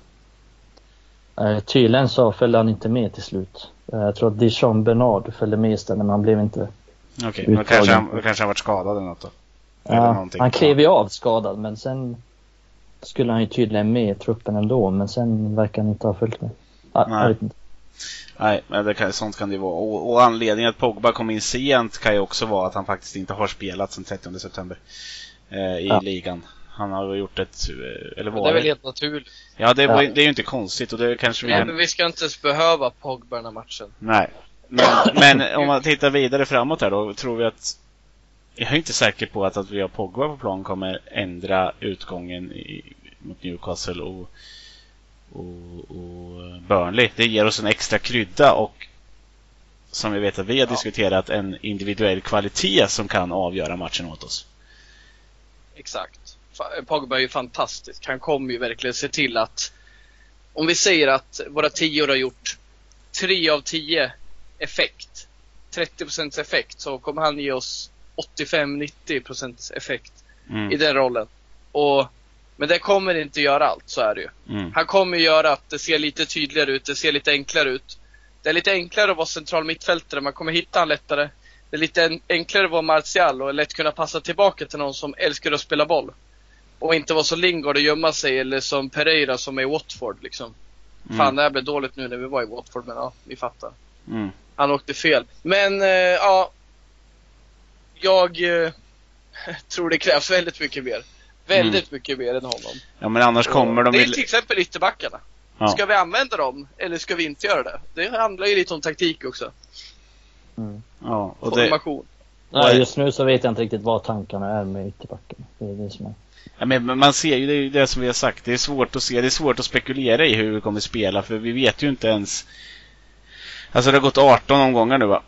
Speaker 2: Eh, tydligen så följde han inte med till slut. Eh, jag tror att Dijon Bernard följde med istället men han blev inte...
Speaker 1: Okej, då kanske han, kanske han varit skadad eller något då. Eller
Speaker 2: Ja,
Speaker 1: någonting.
Speaker 2: han klev ju av skadad men sen skulle han ju tydligen med i truppen ändå men sen verkar han inte ha följt med. Ah,
Speaker 1: Nej. Nej, men det kan, sånt kan det ju vara. Och, och anledningen att Pogba kom in sent kan ju också vara att han faktiskt inte har spelat sedan 30 september. Eh, I
Speaker 2: Ja.
Speaker 1: ligan. Han har ju gjort ett... eh, Eller var
Speaker 3: det är väl helt naturligt.
Speaker 1: Ja, det, var,
Speaker 2: Ja.
Speaker 1: det är ju inte konstigt och det kanske vi...
Speaker 3: Nej, men vi ska inte ens behöva Pogba den här matchen.
Speaker 1: Nej. Men, men om man tittar vidare framåt här då, tror vi att... Jag är inte säker på att, att vi har Pogba på plan kommer ändra utgången i, mot Newcastle och, och, och Burnley. Det ger oss en extra krydda och som vi vet att vi har
Speaker 3: Ja.
Speaker 1: diskuterat en individuell kvalitet som kan avgöra matchen åt oss.
Speaker 3: Exakt. Pogba är ju fantastisk. Han kommer ju verkligen se till att om vi säger att våra tior har gjort 3 av 10 effekt, 30% effekt, så kommer han ge oss 85-90% effekt i
Speaker 1: Mm.
Speaker 3: den rollen. Och, men det kommer inte göra allt, så är det ju.
Speaker 1: Mm.
Speaker 3: Han kommer göra att det ser lite tydligare ut, det ser lite enklare ut. Det är lite enklare att vara central mittfältare, man kommer hitta han lättare. Det är lite en- enklare att vara Martial och lätt kunna passa tillbaka till någon som älskar att spela boll. Och inte vara så Lingard och gömma sig eller som Pereira som är i Watford liksom.
Speaker 1: Mm.
Speaker 3: Fan det här blev dåligt nu när vi var i Watford men ja, ni fattar.
Speaker 1: Mm.
Speaker 3: Han åkte fel. Men eh, ja. Jag eh, [LAUGHS] tror det krävs väldigt mycket mer. Väldigt mycket mer än honom.
Speaker 1: Ja, men annars kommer de...
Speaker 3: det är till exempel ytterbackarna.
Speaker 1: Ja.
Speaker 3: Ska vi använda dem eller ska vi inte göra det? Det handlar ju lite om taktik också.
Speaker 2: Mm.
Speaker 1: Ja, och det,
Speaker 3: Formation.
Speaker 2: Nej, just nu så vet jag inte riktigt vad tankarna är med ytterbackarna. Det är det som är.
Speaker 1: Ja, men man ser ju, det är ju det som vi har sagt, det är svårt att se, det är svårt att spekulera i hur vi kommer spela för vi vet ju inte ens Alltså det har gått 18 omgångar nu va?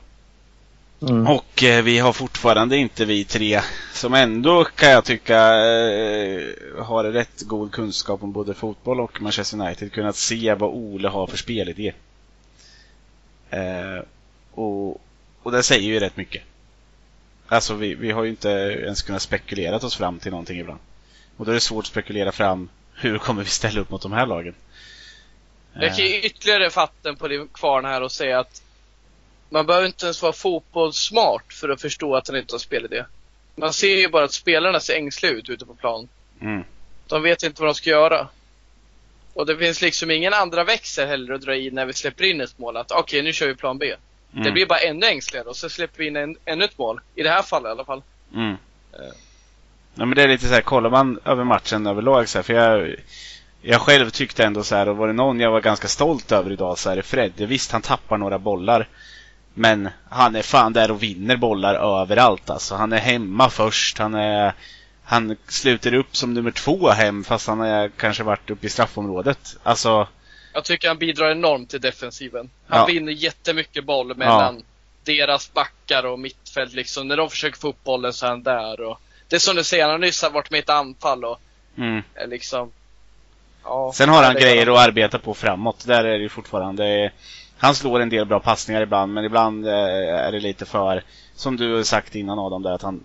Speaker 2: Mm.
Speaker 1: Och eh, vi har fortfarande inte vi tre som ändå kan jag tycka eh, har rätt god kunskap om både fotboll och Manchester United kunnat se vad Ole har för spelidé. Eh, och, och det säger ju rätt mycket. Alltså vi, vi har ju inte ens kunnat spekulera oss fram till någonting ibland. Och då är det svårt att spekulera fram hur [LAUGHS] kommer vi ställa upp mot de här lagen.
Speaker 3: Jag kan ju ytterligare fatten på din kvarn här och säga att man behöver inte ens vara fotbollssmart för att förstå att han inte har spelidé. Man ser ju bara att spelarna ser ängsliga ut ute på plan.
Speaker 1: Mm.
Speaker 3: De vet inte vad de ska göra. Och det finns liksom ingen andra växel heller att dra i när vi släpper in ett mål. Att okej, nu kör vi plan B.
Speaker 1: Mm.
Speaker 3: Det blir bara ännu ängsligare och så släpper vi in en, ännu ett mål. I det här fallet i alla fall.
Speaker 1: Mm. Ja, men det är lite så här, kollar man över matchen överlag så här, för jag, jag själv tyckte ändå så här, och var det någon jag var ganska stolt över idag så är det Fred. Visst, han tappar några bollar. Men han är fan där och vinner bollar överallt alltså. Han är hemma först, han är han sluter upp som nummer två hem fast han har kanske varit uppe i straffområdet. Alltså,
Speaker 3: Jag tycker han bidrar enormt till defensiven. Han
Speaker 1: Ja.
Speaker 3: vinner jättemycket boll mellan deras backar och mittfält liksom. När de försöker få upp bollen så är han där och Det är som du säger, han har nyss varit med i ett anfall och
Speaker 1: mm.
Speaker 3: liksom ja,
Speaker 1: Sen har han
Speaker 3: det-
Speaker 1: grejer att arbeta på framåt. Där är det ju fortfarande... Han slår en del bra passningar ibland, men ibland eh, är det lite för... Som du har sagt innan Adam, där att han,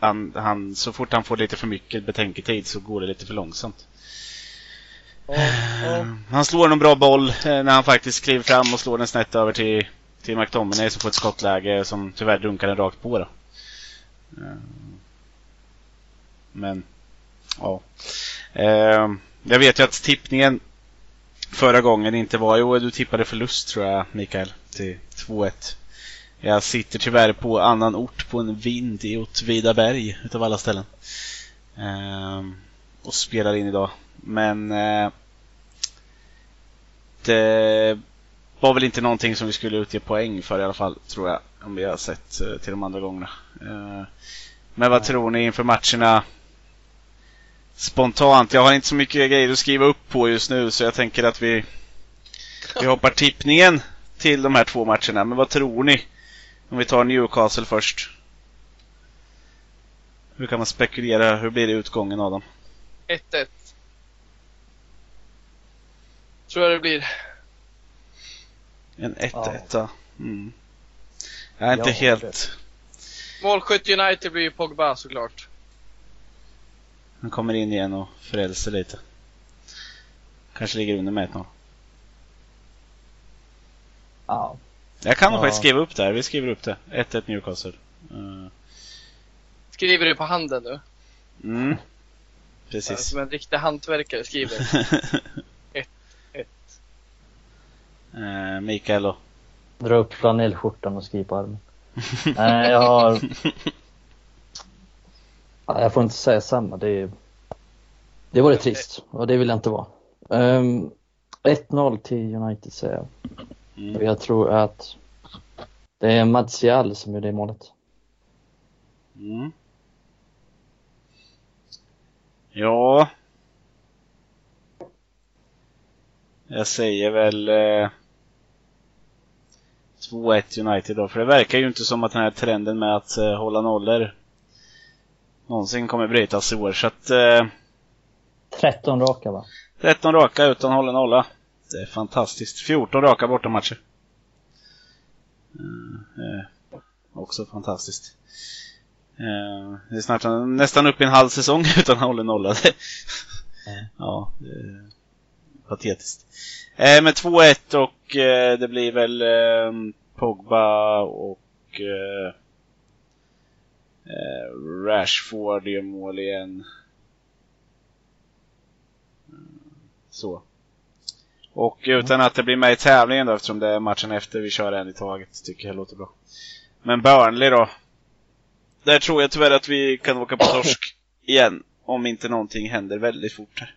Speaker 1: han, han... Så fort han får lite för mycket betänketid så går det lite för långsamt.
Speaker 3: Ja, ja.
Speaker 1: Han slår någon bra boll eh, när han faktiskt kliver fram och slår den snett över till, till McTominay som får ett skottläge som tyvärr dunkar den rakt på då. Men, ja. Eh, Jag vet ju att tippningen förra gången inte var... Jo, du tippade förlust tror jag, Mikael, till 2-1. Jag sitter tyvärr på annan ort på en vind i Åtvidaberg utav alla ställen. Eh, och spelar in idag. Men eh, det var väl inte någonting som vi skulle utge poäng för i alla fall, tror jag. Om vi har sett eh, till de andra gångerna. Ehm, men vad tror ni inför matcherna? Spontant, jag har inte så mycket grejer att skriva upp på just nu så jag tänker att vi Vi hoppar tippningen till de här två matcherna. Men vad tror ni? Om vi tar Newcastle först. Hur kan man spekulera? Hur blir det utgången av dem?
Speaker 3: 1-1. Tror jag det blir.
Speaker 1: En 1-1 ja. mm. Jag är inte
Speaker 2: Ja,
Speaker 1: helt...
Speaker 3: Målskytt United blir ju Pogba såklart.
Speaker 1: Han kommer in igen och frälser lite. Kanske ligger under med 1-0.
Speaker 2: Ja.
Speaker 1: Jag kan nog
Speaker 2: Ja.
Speaker 1: faktiskt skriva upp det här. Vi skriver upp det. 1-1 Newcastle. Uh,
Speaker 3: Skriver du på handen nu?
Speaker 1: mm. Precis.
Speaker 3: Som en riktig hantverkare skriver. [LAUGHS]
Speaker 1: uh, Mikael då?
Speaker 2: Dra upp flanellskjortan och skriv på armen. Nej, jag har... [LAUGHS] Ja, jag får inte säga samma. Det, det vore trist och det vill jag inte vara. Um, 1-0 till United säger jag.
Speaker 1: Mm.
Speaker 2: jag tror att det är Martial som gör det målet.
Speaker 1: Mm. Ja. Jag säger väl eh, 2-1 United då. För det verkar ju inte som att den här trenden med att eh, hålla nollor någonsin kommer brytas i år. Så att eh,
Speaker 2: 13 raka va?
Speaker 1: 13 raka utan hålla nolla. Det är fantastiskt. 14 raka bortamatcher. Eh, eh, också fantastiskt. Eh, det är snart nästan upp i en halv säsong [LAUGHS] utan hållen nolla.
Speaker 2: Mm.
Speaker 1: ja, är patetiskt. Eh, men 2-1 och eh, det blir väl eh, Pogba och eh, eh, Rashford gör mål igen. Mm, Så. Och utan att det blir med i tävlingen då eftersom det är matchen efter vi kör en i taget tycker jag låter bra. Men Burnley då? Där tror jag tyvärr att vi kan åka på torsk [CLEARS THROAT] igen. Om inte någonting händer väldigt fort här.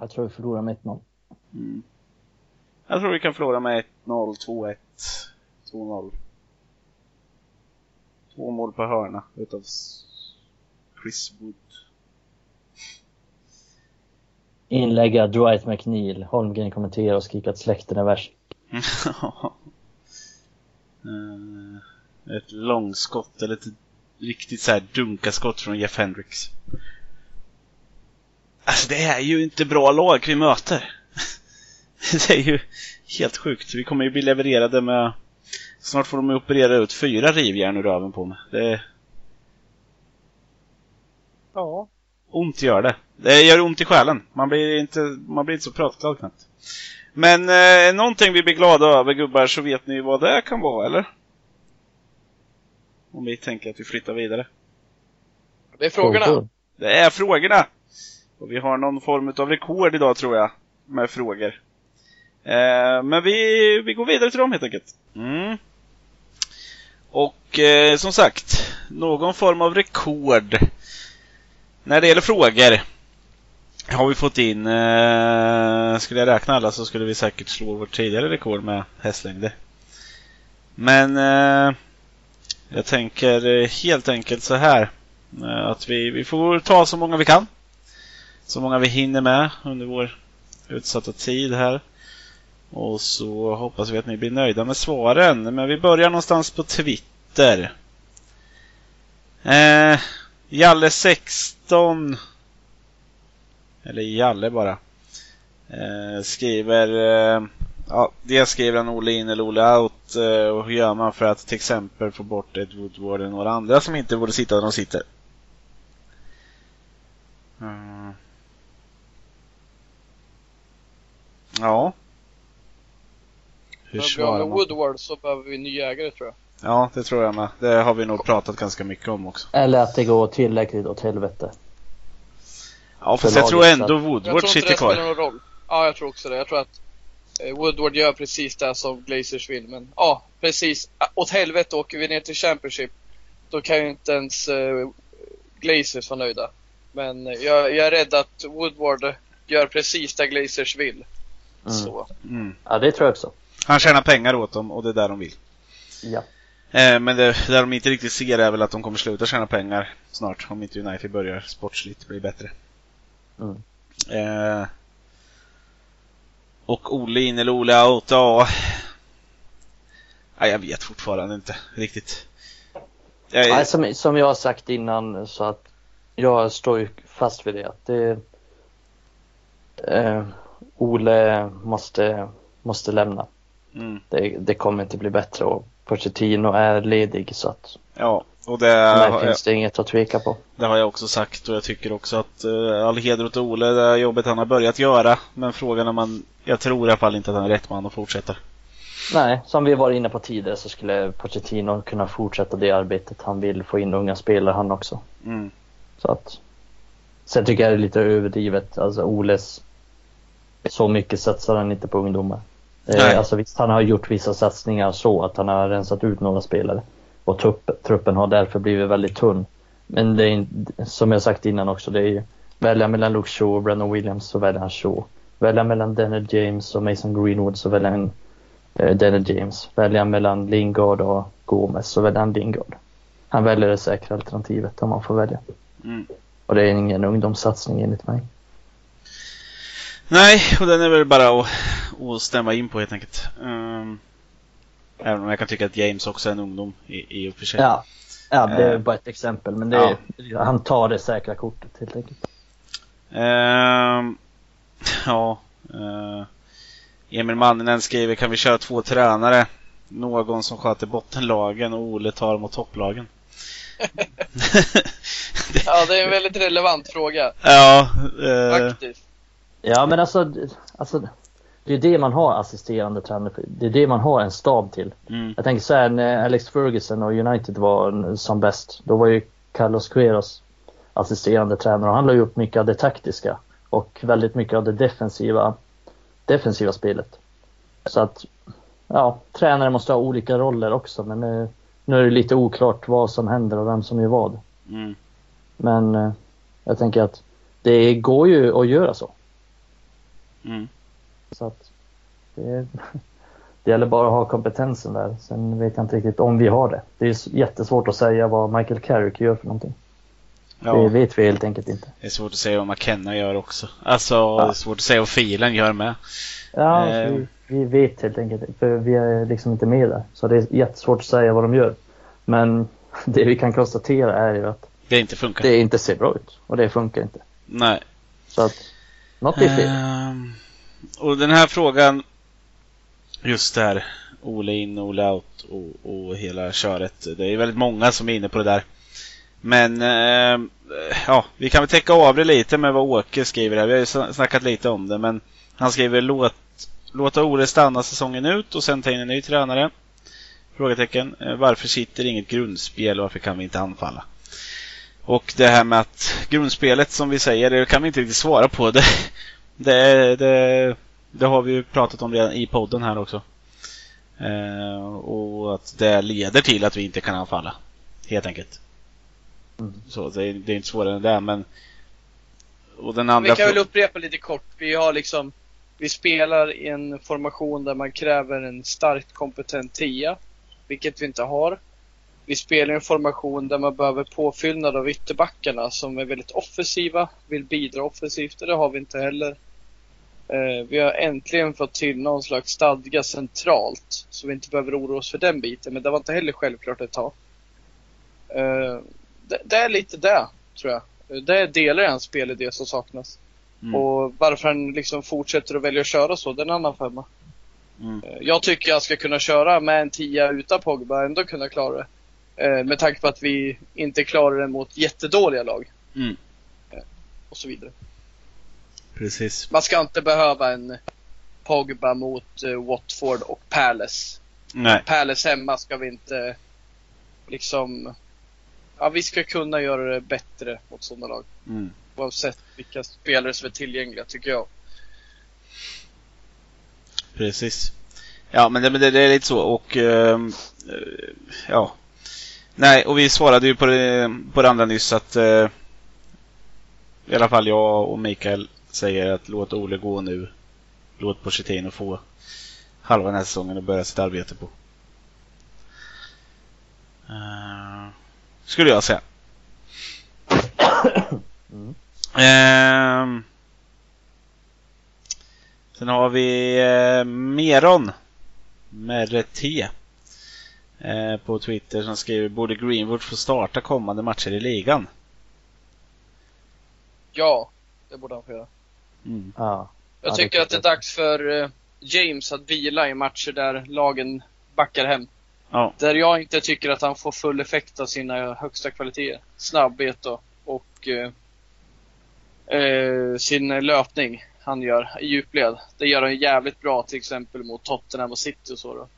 Speaker 2: Jag tror vi förlorar med 1-0.
Speaker 1: Mm. Jag tror vi kan förlora med 1-0, 2-1, 2-0. Två mål på hörna utav Chris Wood.
Speaker 2: Inlägg av Dwight McNeil. Holmgren kommenterar och skriker att släkten är värst. [LAUGHS]
Speaker 1: Eh, ett långskott eller ett riktigt så här dunkaskott från Jeff Hendricks. Alltså det är ju inte bra lag vi möter. [LAUGHS] det är ju helt sjukt. Vi kommer ju bli levererade med... Snart får de operera ut fyra rivjärn ur röven på mig. Det.
Speaker 3: Ja.
Speaker 1: Ont gör det. Det gör ont i själen. Man blir inte, man blir inte så pratglad knappt. Men eh, någonting vi blir glada över gubbar så vet ni vad det kan vara eller? Om vi tänker att vi flyttar vidare.
Speaker 3: Det är frågorna.
Speaker 2: Frågor.
Speaker 1: Det är frågorna! Och vi har någon form av rekord idag tror jag. Med frågor. Eh, men vi, vi går vidare till dem helt enkelt. Mm. Och eh, som sagt, någon form av rekord. När det gäller frågor har vi fått in, eh, skulle jag räkna alla så skulle vi säkert slå vårt tidigare rekord med hästlängder. Men eh, jag tänker helt enkelt så här. Eh, att vi, vi får ta så många vi kan. Så många vi hinner med under vår utsatta tid här. Och så hoppas vi att ni blir nöjda med svaren. Men vi börjar någonstans på Twitter. Eh, Jalle16 Eller Jalle bara. Eh, skriver eh, Ja, det skriver han Olle in eller Olle out. Eh, och hur gör man för att till exempel få bort ett Woodward eller några andra som inte borde sitta där de sitter? Mm. Ja. Hur
Speaker 3: med? Woodward så behöver vi en ny ägare tror jag.
Speaker 1: Ja, det tror jag med. Det har vi nog pratat ganska mycket om också.
Speaker 2: Eller att det går tillräckligt åt helvete.
Speaker 1: Ja, fast
Speaker 2: För
Speaker 1: jag tror ändå
Speaker 3: Jag tror
Speaker 1: Woodward
Speaker 3: inte
Speaker 1: sitter
Speaker 3: det spelar
Speaker 1: kvar.
Speaker 3: någon roll. Ja, jag tror också det. Jag tror att eh, Woodward gör precis det som Glazers vill. Men ja, precis. Åt helvete åker vi ner till Championship. Då kan ju inte ens eh, Glazers vara nöjda. Men eh, jag, jag är rädd att Woodward gör precis det Glazers vill.
Speaker 2: Mm.
Speaker 3: Så.
Speaker 1: Mm.
Speaker 2: Ja, det tror jag också.
Speaker 1: Han tjänar pengar åt dem och det är där de vill.
Speaker 2: Ja.
Speaker 1: Eh, men det där de inte riktigt ser är väl att de kommer sluta tjäna pengar snart. Om inte United börjar sportsligt bli bättre.
Speaker 2: Mm.
Speaker 1: Eh, och Ole in eller Ole out, ja. Nej, jag vet fortfarande inte riktigt. Jag,
Speaker 2: Nej, som, som jag har sagt innan så att jag står ju fast vid det att det eh, Ole måste, måste lämna.
Speaker 1: Mm,
Speaker 2: Det, det kommer inte bli bättre och Pochettino är ledig så att
Speaker 1: ja, och det, jag,
Speaker 2: finns det inget att tveka på.
Speaker 1: det har jag också sagt och jag tycker också att uh, all heder åt Ole, det jobbet han har börjat göra. Men frågan är man, jag tror i alla fall inte att han är rätt man att fortsätta.
Speaker 2: Nej, som vi var inne på tidigare så skulle Pochettino kunna fortsätta det arbetet. Han vill få in unga spelare han också.
Speaker 1: Mm,
Speaker 2: Så att Sen tycker jag det är lite överdrivet. Alltså Oles Så mycket satsar han inte på ungdomar.
Speaker 1: Nej.
Speaker 2: Eh, alltså visst, han har gjort vissa satsningar så att han har rensat ut några spelare. Och trupp, truppen har därför blivit väldigt tunn. Men det är som jag sagt innan också, det är ju välja mellan Luke Shaw och Brandon Williams så väljer han Shaw. Välja mellan Denner James och Mason Greenwood så väljer han eh, Denner James. Välja mellan Lingard och Gomez så väljer han Lingard. Han väljer det säkra alternativet om man får välja.
Speaker 1: mm.
Speaker 2: Och det är ingen ungdomssatsning enligt mig.
Speaker 1: Nej, och den är väl bara att, att stämma in på helt enkelt. Um, även om jag kan tycka att James också är en ungdom i, i och för sig.
Speaker 2: Ja, ja det är
Speaker 1: Eh.
Speaker 2: bara ett exempel men det är, han tar det säkra kortet helt enkelt.
Speaker 1: Ehm, ja. eh, Emil Manninen skriver, kan vi köra två tränare? Någon som sköter bottenlagen och Ole tar mot topplagen. [LAUGHS]
Speaker 3: Ja, det är en väldigt relevant fråga. [LAUGHS]
Speaker 1: ja, eh,
Speaker 3: Faktiskt.
Speaker 2: Ja men alltså, alltså det är det man har assisterande tränare. Det är det man har en stab till.
Speaker 1: mm,
Speaker 2: Jag tänker så här när Alex Ferguson och United var som bäst. Då var ju Carlos Queiroz assisterande tränare och han la ju upp mycket av det taktiska och väldigt mycket av det defensiva, defensiva spelet. Så att, ja, tränare måste ha olika roller också men eh, nu är det lite oklart vad som händer och vem som gör vad.
Speaker 1: mm,
Speaker 2: Men eh, jag tänker att det går ju att göra så.
Speaker 1: Mm.
Speaker 2: Så att det, [LAUGHS] Det gäller bara att ha kompetensen där. Sen vet jag inte riktigt om vi har det. Det är jättesvårt att säga vad Michael Carrick gör för någonting. Ja. Det vet vi helt enkelt inte.
Speaker 1: Det är svårt att säga vad McKenna gör också. Alltså, ja. det är svårt att säga vad filen gör med.
Speaker 2: Ja, eh. vi, vi, vet helt enkelt För vi är liksom inte med där. Så det är jättesvårt att säga vad de gör. Men [LAUGHS] det vi kan konstatera är ju att
Speaker 1: det inte funkar.
Speaker 2: Det inte ser bra ut. Och det funkar inte.
Speaker 1: Nej.
Speaker 2: Så att, något är fel.
Speaker 1: Uh, och den här frågan, just där, Ole in, Ole out och, och hela köret. Det är väldigt många som är inne på det där. Men uh, ja, vi kan väl täcka av det lite med vad Åke skriver här. Vi har ju snackat lite om det, men han skriver låt, låta Ole stanna säsongen ut och sen ta in en ny tränare. Frågetecken. Eh, varför sitter inget grundspel och varför kan vi inte anfalla? Och det här med att grundspelet som vi säger, det kan vi inte riktigt svara på. [LAUGHS] Det, det, det, det har vi ju pratat om redan i podden här också. Eh, och att det leder till att vi inte kan anfalla. Helt enkelt. Mm. Så det, det, är inte svårare än det men
Speaker 3: och den andra Vi kan väl upprepa lite kort. Vi har liksom Vi spelar i en formation där man kräver en starkt kompetent tia. Vilket vi inte har vi spelar en formation där man behöver påfyllnad av ytterbackarna som är väldigt offensiva, vill bidra offensivt och det har vi inte heller. Eh, vi har äntligen fått till någon slags stadga centralt så vi inte behöver oroa oss för den biten, men det var inte heller självklart ett tag. Eh, det, det, är lite det, tror jag. Det är delar i hans spelidé som saknas. Mm. Och varför han liksom fortsätter att välja att köra så, det är en annan femma. Mm. Eh, jag tycker jag ska kunna köra med en tia utan Pogba, ändå kunna klara det. Eh, med tanke på att vi inte klarar det mot jättedåliga lag. Mm. Eh, och så vidare.
Speaker 1: Precis.
Speaker 3: Man ska inte behöva en Pogba mot eh, Watford och Palace. Nej. Palace hemma ska vi inte liksom... Ja, vi ska kunna göra det bättre mot sådana lag. Mm. Oavsett vilka spelare som är tillgängliga, tycker jag.
Speaker 1: Precis. Ja, men det, det, det är lite så och... Uh, ja, Nej, och vi svarade ju på det, på det andra nyss att eh, i alla fall jag och Mikael säger att låt Ole gå nu. Låt Pochettino få halva den här säsongen och börja sitt arbete på. Uh, skulle jag säga. Mm. [COUGHS] Uh, sen har vi uh, Meron. Med T. Eh, på Twitter som skriver Borde Greenwood få starta kommande matcher i ligan?
Speaker 3: Ja, det borde han få göra. Mm. Ja. Jag ja, tycker det att det är dags för eh, James att vila i matcher där lagen backar hem. Ja. Där jag inte tycker att han får full effekt av sina högsta kvaliteter. Snabbhet och, och eh, eh, sin löpning han gör i djupled. Det gör han jävligt bra till exempel mot Tottenham och City och så då.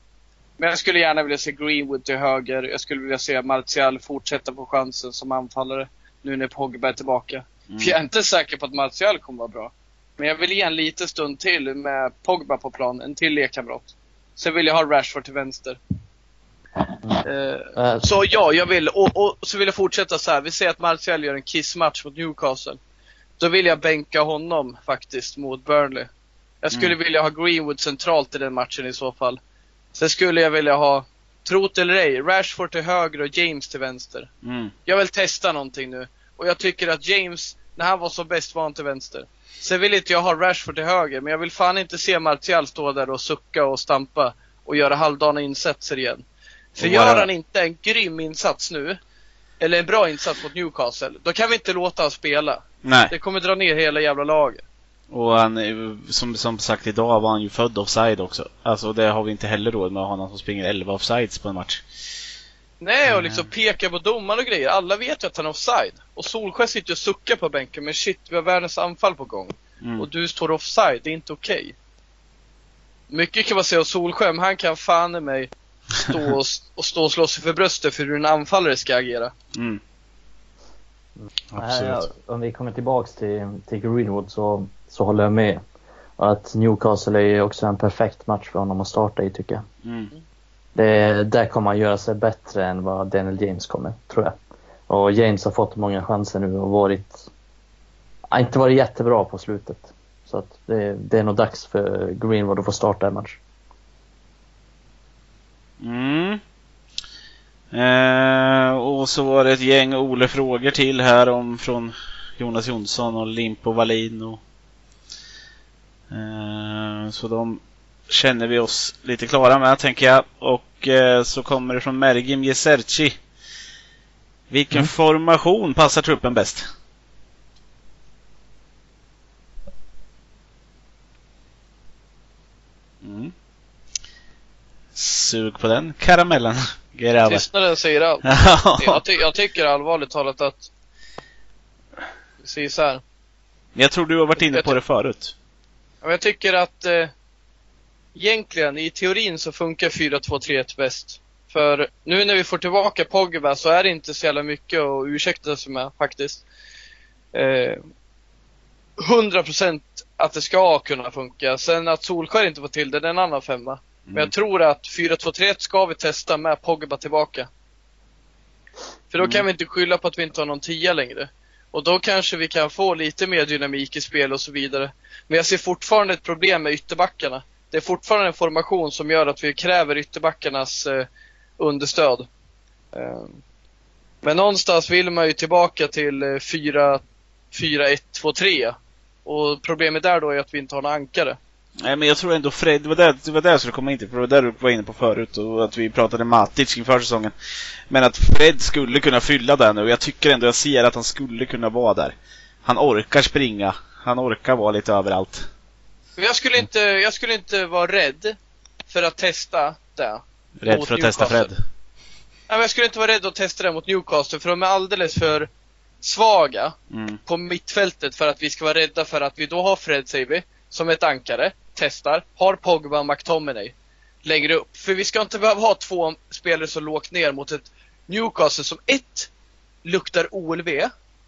Speaker 3: Men jag skulle gärna vilja se Greenwood till höger. Jag skulle vilja se Martial fortsätta få chansen som anfallare. Nu när Pogba är tillbaka. Mm. För jag är inte säker på att Martial kommer vara bra. Men jag vill ge en liten stund till med Pogba på plan. En till lekkamrat. Sen vill jag ha Rashford till vänster. Uh, så ja, jag vill. Och, och, så vill jag fortsätta så här. Vi säger att Martial gör en kissmatch mot Newcastle. Då vill jag bänka honom faktiskt mot Burnley. Jag skulle mm. vilja ha Greenwood centralt i den matchen i så fall. Sen skulle jag vilja ha, trot eller ej, Rashford till höger och James till vänster. Mm. Jag vill testa någonting nu. Och jag tycker att James, när han var som bäst var han till vänster. Sen vill inte jag ha Rashford till höger, men jag vill fan inte se Martial stå där och sucka och stampa och göra halvdana insatser igen. För gör han inte en grym insats nu, eller en bra insats mot Newcastle, då kan vi inte låta honom spela. Nej. Det kommer dra ner hela jävla laget.
Speaker 1: Och han, som, som sagt idag var han ju född offside också. Alltså det har vi inte heller råd med att ha någon som springer 11 offsides på en match.
Speaker 3: Nej, och liksom pekar på domaren och grejer. Alla vet ju att han är offside. Och Solskjaer sitter och suckar på bänken, men shit, vi har världens anfall på gång. Mm. Och du står offside, det är inte okej. Okay. Mycket kan man säga om Solskjaer, men han kan fan i mig stå [LAUGHS] och, och, stå och slå sig för bröstet för hur en anfallare ska agera. Mm.
Speaker 2: Absolut. Äh, om vi kommer tillbaks till, till Greenwood så så håller jag med. Att Newcastle är också en perfekt match för honom att starta i tycker jag. Mm. Det, där kommer han göra sig bättre än vad Daniel James kommer, tror jag. Och James har fått många chanser nu och varit... Inte varit jättebra på slutet. Så att det, det är nog dags för Greenwood att få starta en match.
Speaker 1: Mm. Eh, och så var det ett gäng Ole-frågor till här om från Jonas Jonsson och Limpo Wallin. Och, så de känner vi oss lite klara med tänker jag. Och eh, så kommer det från Mergim Jeserci. Vilken
Speaker 2: Mm.
Speaker 1: formation passar truppen bäst? Mm. Sug på den karamellen, [LAUGHS] grabbar.
Speaker 3: Tystnaden säger allt. [LAUGHS]
Speaker 1: Ja.
Speaker 3: Jag, ty jag tycker allvarligt talat att... Vi säger så här.
Speaker 1: Jag tror du har varit inne på det förut.
Speaker 3: Ja, Jag tycker att eh, egentligen i teorin så funkar 4-2-3-1 bäst. För nu när vi får tillbaka Pogba så är det inte så jävla mycket att ursäkta sig med faktiskt. Eh, 100% att det ska kunna funka. Sen att Solskär inte får till det, det är en annan femma. Men
Speaker 1: Mm.
Speaker 3: jag tror att 4-2-3-1 ska vi testa med Pogba tillbaka. För då kan
Speaker 1: Mm.
Speaker 3: vi inte skylla på att vi inte har någon tia längre. Och då kanske vi kan få lite mer dynamik i spel och så vidare. Men jag ser fortfarande ett problem med ytterbackarna. Det är fortfarande en formation som gör att vi kräver ytterbackarnas eh, understöd. Eh, men någonstans vill man ju tillbaka till eh, 4-1-2-3. Och problemet där då är att vi inte har några ankare.
Speaker 1: Nej, men jag tror ändå Fred, det var där, det var där jag skulle komma in till, för det var där du var inne på förut och att vi pratade Matic inför säsongen. Men att Fred skulle kunna fylla den nu och jag tycker ändå jag ser att han skulle kunna vara där. Han orkar springa, han orkar vara lite överallt.
Speaker 3: Jag skulle inte, jag skulle inte vara rädd för att testa det.
Speaker 1: Rädd för att testa. Fred.
Speaker 3: Nej, men jag skulle inte vara rädd att testa det mot Newcastle för de är alldeles för svaga
Speaker 1: Mm.
Speaker 3: på mittfältet för att vi ska vara rädda för att vi då har Fred, säger vi, som ett ankare, testar, har Pogba och McTominay, lägger upp. För vi ska inte behöva ha två spelare så lågt ner mot ett Newcastle som ett, luktar OLV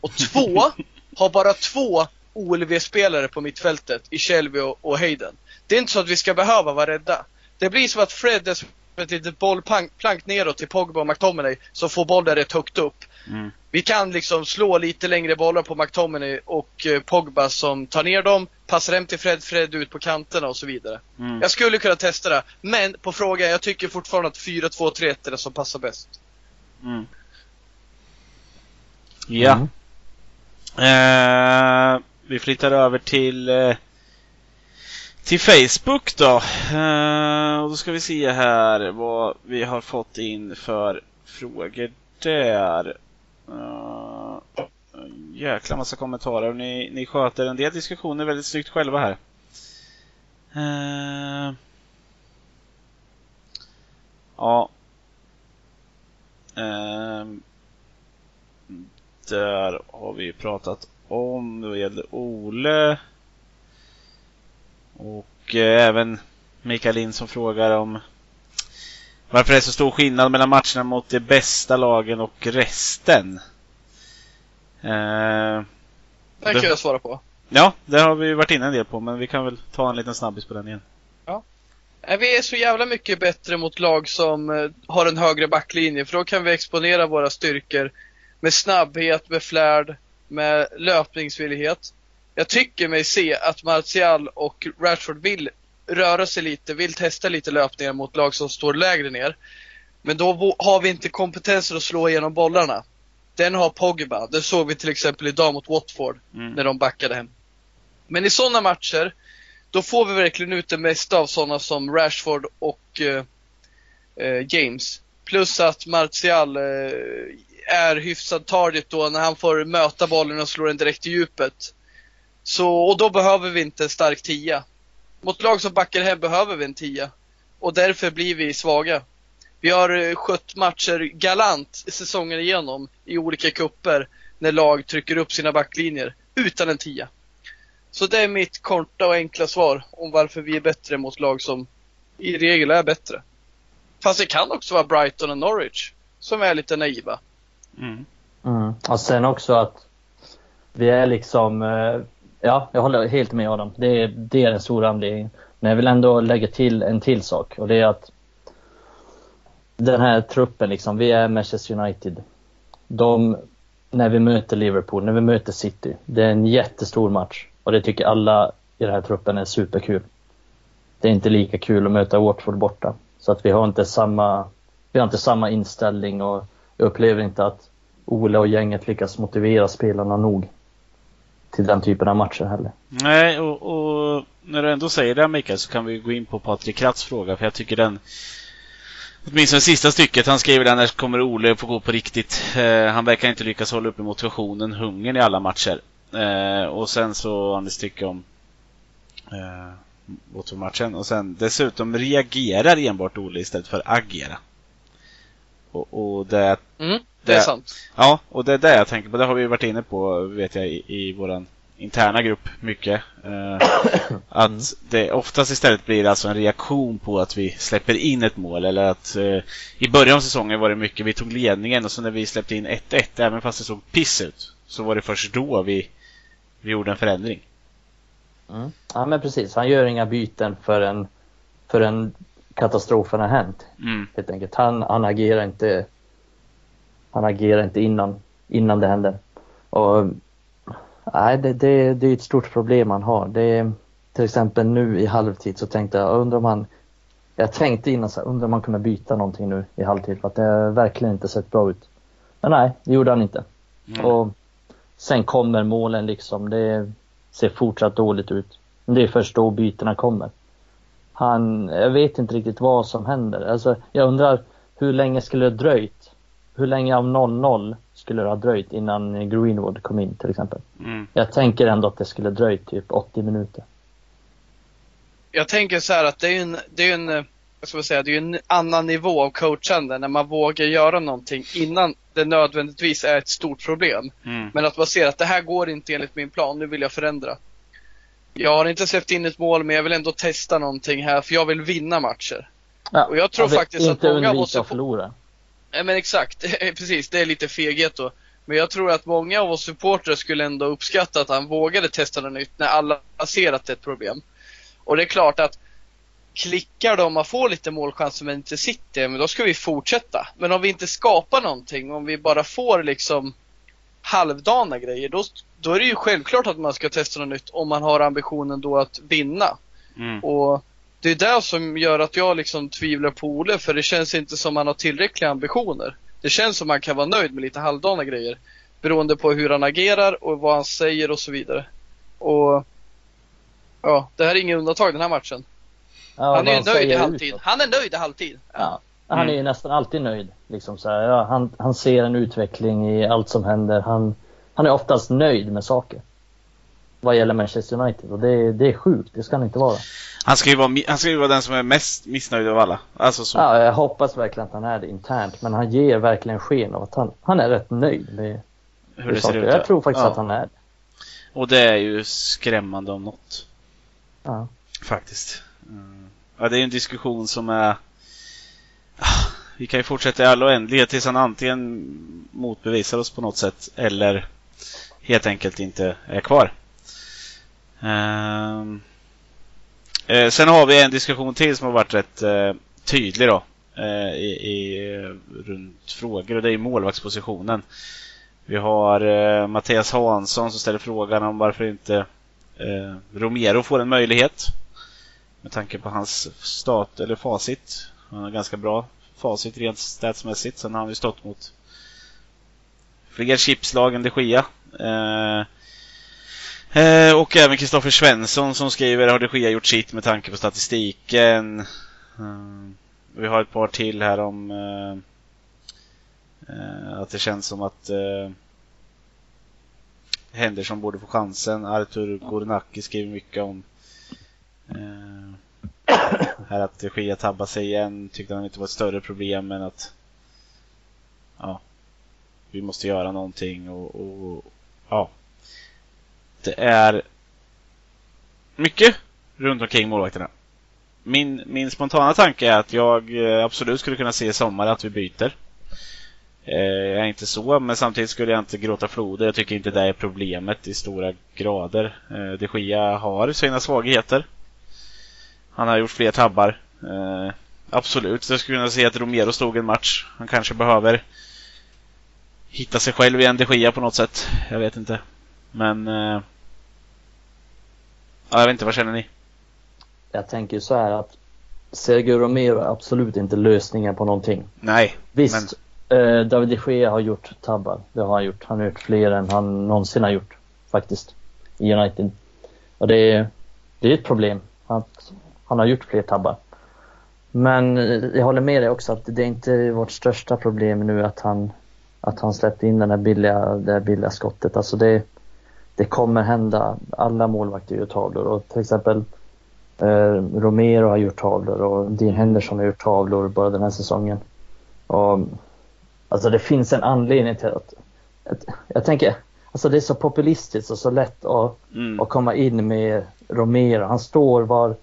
Speaker 3: och två, [LAUGHS] har bara två OLV-spelare på mittfältet i Shelby och, och Hayden. Det är inte så att vi ska behöva vara rädda. Det blir som att Fred ett litet bollplank plank neråt till Pogba och McTominay som får bollen rätt högt upp.
Speaker 1: Mm.
Speaker 3: Vi kan liksom slå lite längre bollar på McTominay och eh, Pogba som tar ner dem, passar hem till Fred, Fred ut på kanterna och så vidare.
Speaker 1: Mm.
Speaker 3: Jag skulle kunna testa det, men på frågan, jag tycker fortfarande att 4-2-3-1 är det som passar bäst.
Speaker 1: Mm. Ja.
Speaker 2: Mm.
Speaker 1: Eh, vi flyttar över till eh, till Facebook då. Uh, och då ska vi se här vad vi har fått in för frågor där. Uh, jäkla massa kommentarer. Ni, ni sköter en del diskussioner väldigt snyggt själva här. Uh, ja. Uh, där har vi pratat om. Det gällde Ole. Och eh, även Mikael Lind som frågar om varför det är så stor skillnad mellan matcherna mot de bästa lagen och resten. Eh,
Speaker 3: Det kan jag svara på.
Speaker 1: ja, det har vi varit inne en del på, men vi kan väl ta en liten snabbis på den igen.
Speaker 3: Nej, Vi är så jävla mycket bättre mot lag som eh, har en högre backlinje, för då kan vi exponera våra styrkor med snabbhet, med flärd, med löpningsvillighet. Jag tycker mig se att Martial och Rashford vill röra sig lite, vill testa lite löpningar mot lag som står lägre ner. Men då har vi inte kompetensen att slå igenom bollarna. Den har Pogba. Det såg vi till exempel idag mot Watford
Speaker 1: Mm.
Speaker 3: när de backade hem. Men i sådana matcher, då får vi verkligen ut det mesta av sådana som Rashford och eh, eh, James. Plus att Martial eh, är hyfsad target då när han får möta bollen och slå den direkt i djupet. Så, och då behöver vi inte en stark tia. Mot lag som backar hem behöver vi en tia. Och därför blir vi svaga. Vi har eh, skött matcher galant säsongen igenom i olika kupper när lag trycker upp sina backlinjer utan en tia. Så det är mitt korta och enkla svar om varför vi är bättre mot lag som i regel är bättre. Fast det kan också vara Brighton och Norwich som är lite naiva.
Speaker 1: Mm.
Speaker 2: Mm. Och sen också att vi är liksom, eh, ja jag håller helt med Adam. Det är, det är den stora anledningen. Men jag vill ändå lägga till en till sak och det är att den här truppen liksom, vi är Manchester United. De, när vi möter Liverpool, när vi möter City, det är en jättestor match. Och det tycker alla i den här truppen är superkul. Det är inte lika kul att möta Watford borta. Så att vi har inte samma, vi har inte samma inställning och jag upplever inte att Ole och gänget lyckas motivera spelarna nog till den typen av matcher heller.
Speaker 1: Nej, och, och när du ändå säger det Mikael så kan vi gå in på Patrik Kratts fråga för jag tycker den Åtminstone sista stycket, han skriver där när kommer Ole få gå på riktigt. Eh, han verkar inte lyckas hålla uppe motivationen, hungern i alla matcher. Eh, och sen så har ni stycke om eh, Watford-matchen. Och sen dessutom reagerar enbart Ole istället för agera. Och, och det,
Speaker 3: mm, det är sant.
Speaker 1: Ja, och det är det jag tänker på. Det har vi varit inne på, vet jag, i, i våran interna grupp mycket. Eh, att mm. det oftast istället blir alltså en reaktion på att vi släpper in ett mål. Eller att eh, i början av säsongen var det mycket, vi tog ledningen och så när vi släppte in 1-1, även fast det såg piss ut, så var det först då vi, vi gjorde en förändring.
Speaker 2: Mm. Ja men precis, han gör inga byten förrän, förrän katastrofen har hänt. Mm. Helt enkelt. Han, han agerar inte han agerar inte innan, innan det händer. Och Nej, det, det, det är ett stort problem han har. Det till exempel nu i halvtid så tänkte jag, undrar om han jag tänkte innan så här, undrar om han kommer byta någonting nu i halvtid för att det har verkligen inte sett bra ut. Men nej, det gjorde han inte. Mm. Och sen kommer målen liksom. Det ser fortsatt dåligt ut. Men det är först då bytena kommer. Han, jag vet inte riktigt vad som händer. Alltså, jag undrar hur länge skulle det dröjt? Hur länge av 0-0 skulle det ha dröjt innan Greenwood kom in till exempel. Mm. Jag tänker ändå att det skulle dröjt typ 80 minuter.
Speaker 3: Jag tänker så här att det är en, det är en, vad ska säga, det är en annan nivå av coachande när man vågar göra någonting innan det nödvändigtvis är ett stort problem. Mm. Men att man ser att det här går inte enligt min plan, nu vill jag förändra. Jag har inte släppt in ett mål men jag vill ändå testa någonting här för jag vill vinna matcher. Ja, och jag tror
Speaker 2: alltså,
Speaker 3: faktiskt att många av oss...
Speaker 2: Inte att förlora.
Speaker 3: Nej men exakt, [LAUGHS] precis. Det är lite feghet då. Men jag tror att många av oss supportrar skulle ändå uppskatta att han vågade testa något nytt när alla ser att det är ett problem. Och det är klart att klickar de och får lite målchanser men inte sitter, men då ska vi fortsätta. Men om vi inte skapar någonting, om vi bara får liksom halvdana grejer, då, då är det ju självklart att man ska testa något nytt om man har ambitionen då att vinna. Mm. Och det är det som gör att jag liksom tvivlar på Ole, för det känns inte som han har tillräckliga ambitioner. Det känns som han kan vara nöjd med lite halvdana grejer. Beroende på hur han agerar och vad han säger och så vidare. Och ja, det här är inget undantag den här matchen. Ja, han är ju nöjd i halvtid. Utåt. Han är nöjd i halvtid.
Speaker 2: Ja. Han är ju mm. nästan alltid nöjd. Liksom så här, ja, han, han ser en utveckling i allt som händer. Han, han är oftast nöjd med saker vad gäller Manchester United och det, det är sjukt, det ska han inte vara.
Speaker 1: Han ska, ju vara, han ska ju vara den som är mest missnöjd av alla. Alltså så.
Speaker 2: Ja, jag hoppas verkligen att han är det internt, men han ger verkligen sken av att han, han är rätt nöjd med hur det ser ut. Jag tror faktiskt ja. att han är det.
Speaker 1: Och det är ju skrämmande om något.
Speaker 2: Ja.
Speaker 1: Faktiskt. Mm. Ja, det är en diskussion som är... Ah, vi kan ju fortsätta i all oändlighet tills han antingen motbevisar oss på något sätt eller helt enkelt inte är kvar. Ehm, eh, sen har vi en diskussion till som har varit rätt eh, tydlig då. Eh, i, i, eh, runt frågor och det är målvaktspositionen. Vi har eh, Mattias Hansson som ställer frågan om varför inte eh, Romero får en möjlighet. Med tanke på hans stat eller facit. Han har ganska bra facit rent statsmässigt. Sen har han ju stått mot fler chipslag än de Gia. Eh, Eh, och även Kristoffer Svensson som skriver Har de Gia gjort sitt med tanke på statistiken? Mm. vi har ett par till här om eh, eh att det känns som att eh, Henderson borde få chansen. Artur Gornacki skriver mycket om eh, här att de tabbade sig igen. Tyckte han inte var ett större problem men att ja, vi måste göra någonting och, och ja, det är mycket runt omkring målvakterna. Min, min spontana tanke är att jag eh, absolut skulle kunna se i sommar att vi byter. Eh, jag är inte så, men samtidigt skulle jag inte gråta floder. Jag tycker inte det är problemet i stora grader. Eh, de Gia har sina svagheter. Han har gjort fler tabbar. Eh, absolut, jag skulle kunna se att Romero stod en match. Han kanske behöver hitta sig själv i en de Gia på något sätt. Jag vet inte. Men... Eh, ja, jag vet inte, vad känner ni?
Speaker 2: Jag tänker så här att Sergio Romero är absolut inte lösningen på någonting.
Speaker 1: Nej,
Speaker 2: Visst, eh, David de Gea har gjort tabbar. Det har han gjort. Han har gjort fler än han någonsin har gjort faktiskt i United. Och det är, det är ett problem att han har gjort fler tabbar. Men eh, jag håller med dig också att det är inte vårt största problem nu att han, att han släppte in den här billiga, det här billiga skottet. Alltså det, det kommer hända. Alla målvakter gör tavlor och till exempel eh, Romero har gjort tavlor och Dean Henderson har gjort tavlor bara den här säsongen. Och, alltså det finns en anledning till att, att jag tänker, alltså det är så populistiskt och så lätt att,
Speaker 1: mm.
Speaker 2: att komma in med Romero. Han står var,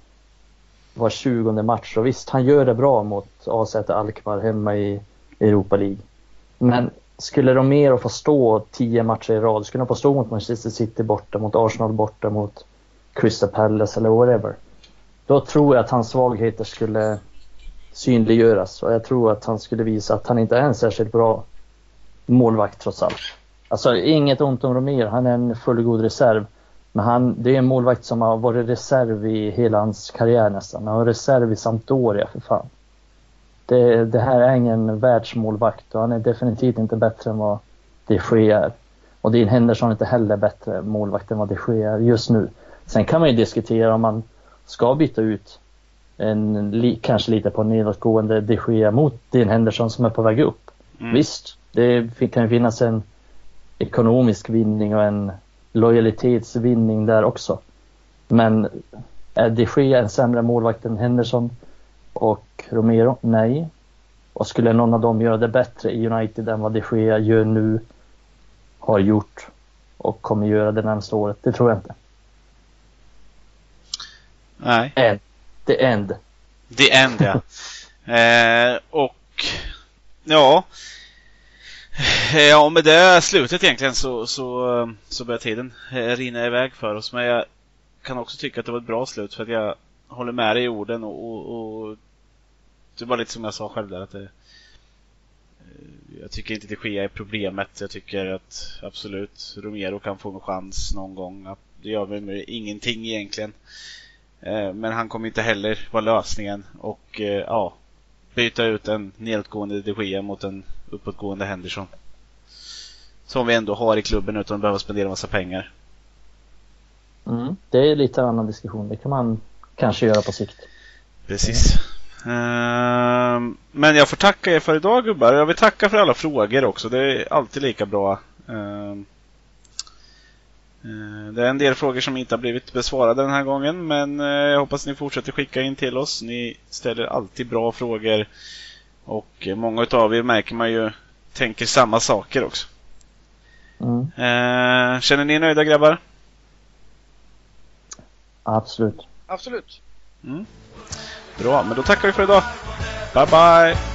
Speaker 2: var 20 match och visst, han gör det bra mot AZ Alkmaar hemma i Europa League. Men skulle Romero få stå tio matcher i rad, skulle han få stå mot Manchester City borta, mot Arsenal borta, mot Crystal Palace eller whatever. Då tror jag att hans svagheter skulle synliggöras och jag tror att han skulle visa att han inte är en särskilt bra målvakt trots allt. Alltså inget ont om Romero, han är en fullgod reserv. Men han, det är en målvakt som har varit reserv i hela hans karriär nästan. Han var reserv i Sampdoria för fan. Det, det här är ingen världsmålvakt och han är definitivt inte bättre än vad de Gea är. Och Dean Henderson är inte heller bättre målvakt än vad de Gea är just nu. Sen kan man ju diskutera om man ska byta ut en, kanske lite på nedåtgående de Gea mot Dean Henderson som är på väg upp.
Speaker 1: Mm.
Speaker 2: Visst, det kan ju finnas en ekonomisk vinning och en lojalitetsvinning där också. Men är de Gea en sämre målvakt än Henderson och Romero? Nej. Och skulle någon av dem göra det bättre i United än vad de Gea gör nu, har gjort och kommer göra det närmaste året? Det tror jag inte.
Speaker 1: Nej.
Speaker 2: End. The end.
Speaker 1: The end, ja. [LAUGHS] eh, och ja. Ja, med det slutet egentligen så, så, så börjar tiden eh, rinna iväg för oss. Men jag kan också tycka att det var ett bra slut för att jag håller med dig i orden och, och, och det var lite som jag sa själv där att det, eh, jag tycker inte det är problemet. Jag tycker att absolut Romero kan få en chans någon gång. Det gör väl ingenting egentligen. Eh, men han kommer inte heller vara lösningen och ja, byta ut en nedåtgående De Gea mot en uppåtgående Henderson. Som vi ändå har i klubben utan att behöva spendera massa pengar.
Speaker 2: Mm, det är lite annan diskussion. Det kan man kanske göra på sikt.
Speaker 1: Precis. Mm. men jag får tacka er för idag gubbar. Jag vill tacka för alla frågor också. Det är alltid lika bra. Ehm, eh, det är en del frågor som inte har blivit besvarade den här gången men eh, jag hoppas ni fortsätter skicka in till oss. Ni ställer alltid bra frågor. Och många utav er märker man ju tänker samma saker också.
Speaker 2: Mm.
Speaker 1: Eh, känner ni er nöjda grabbar?
Speaker 2: Absolut.
Speaker 3: Absolut.
Speaker 1: Mm. Bra, men då tackar vi för idag. Bye bye!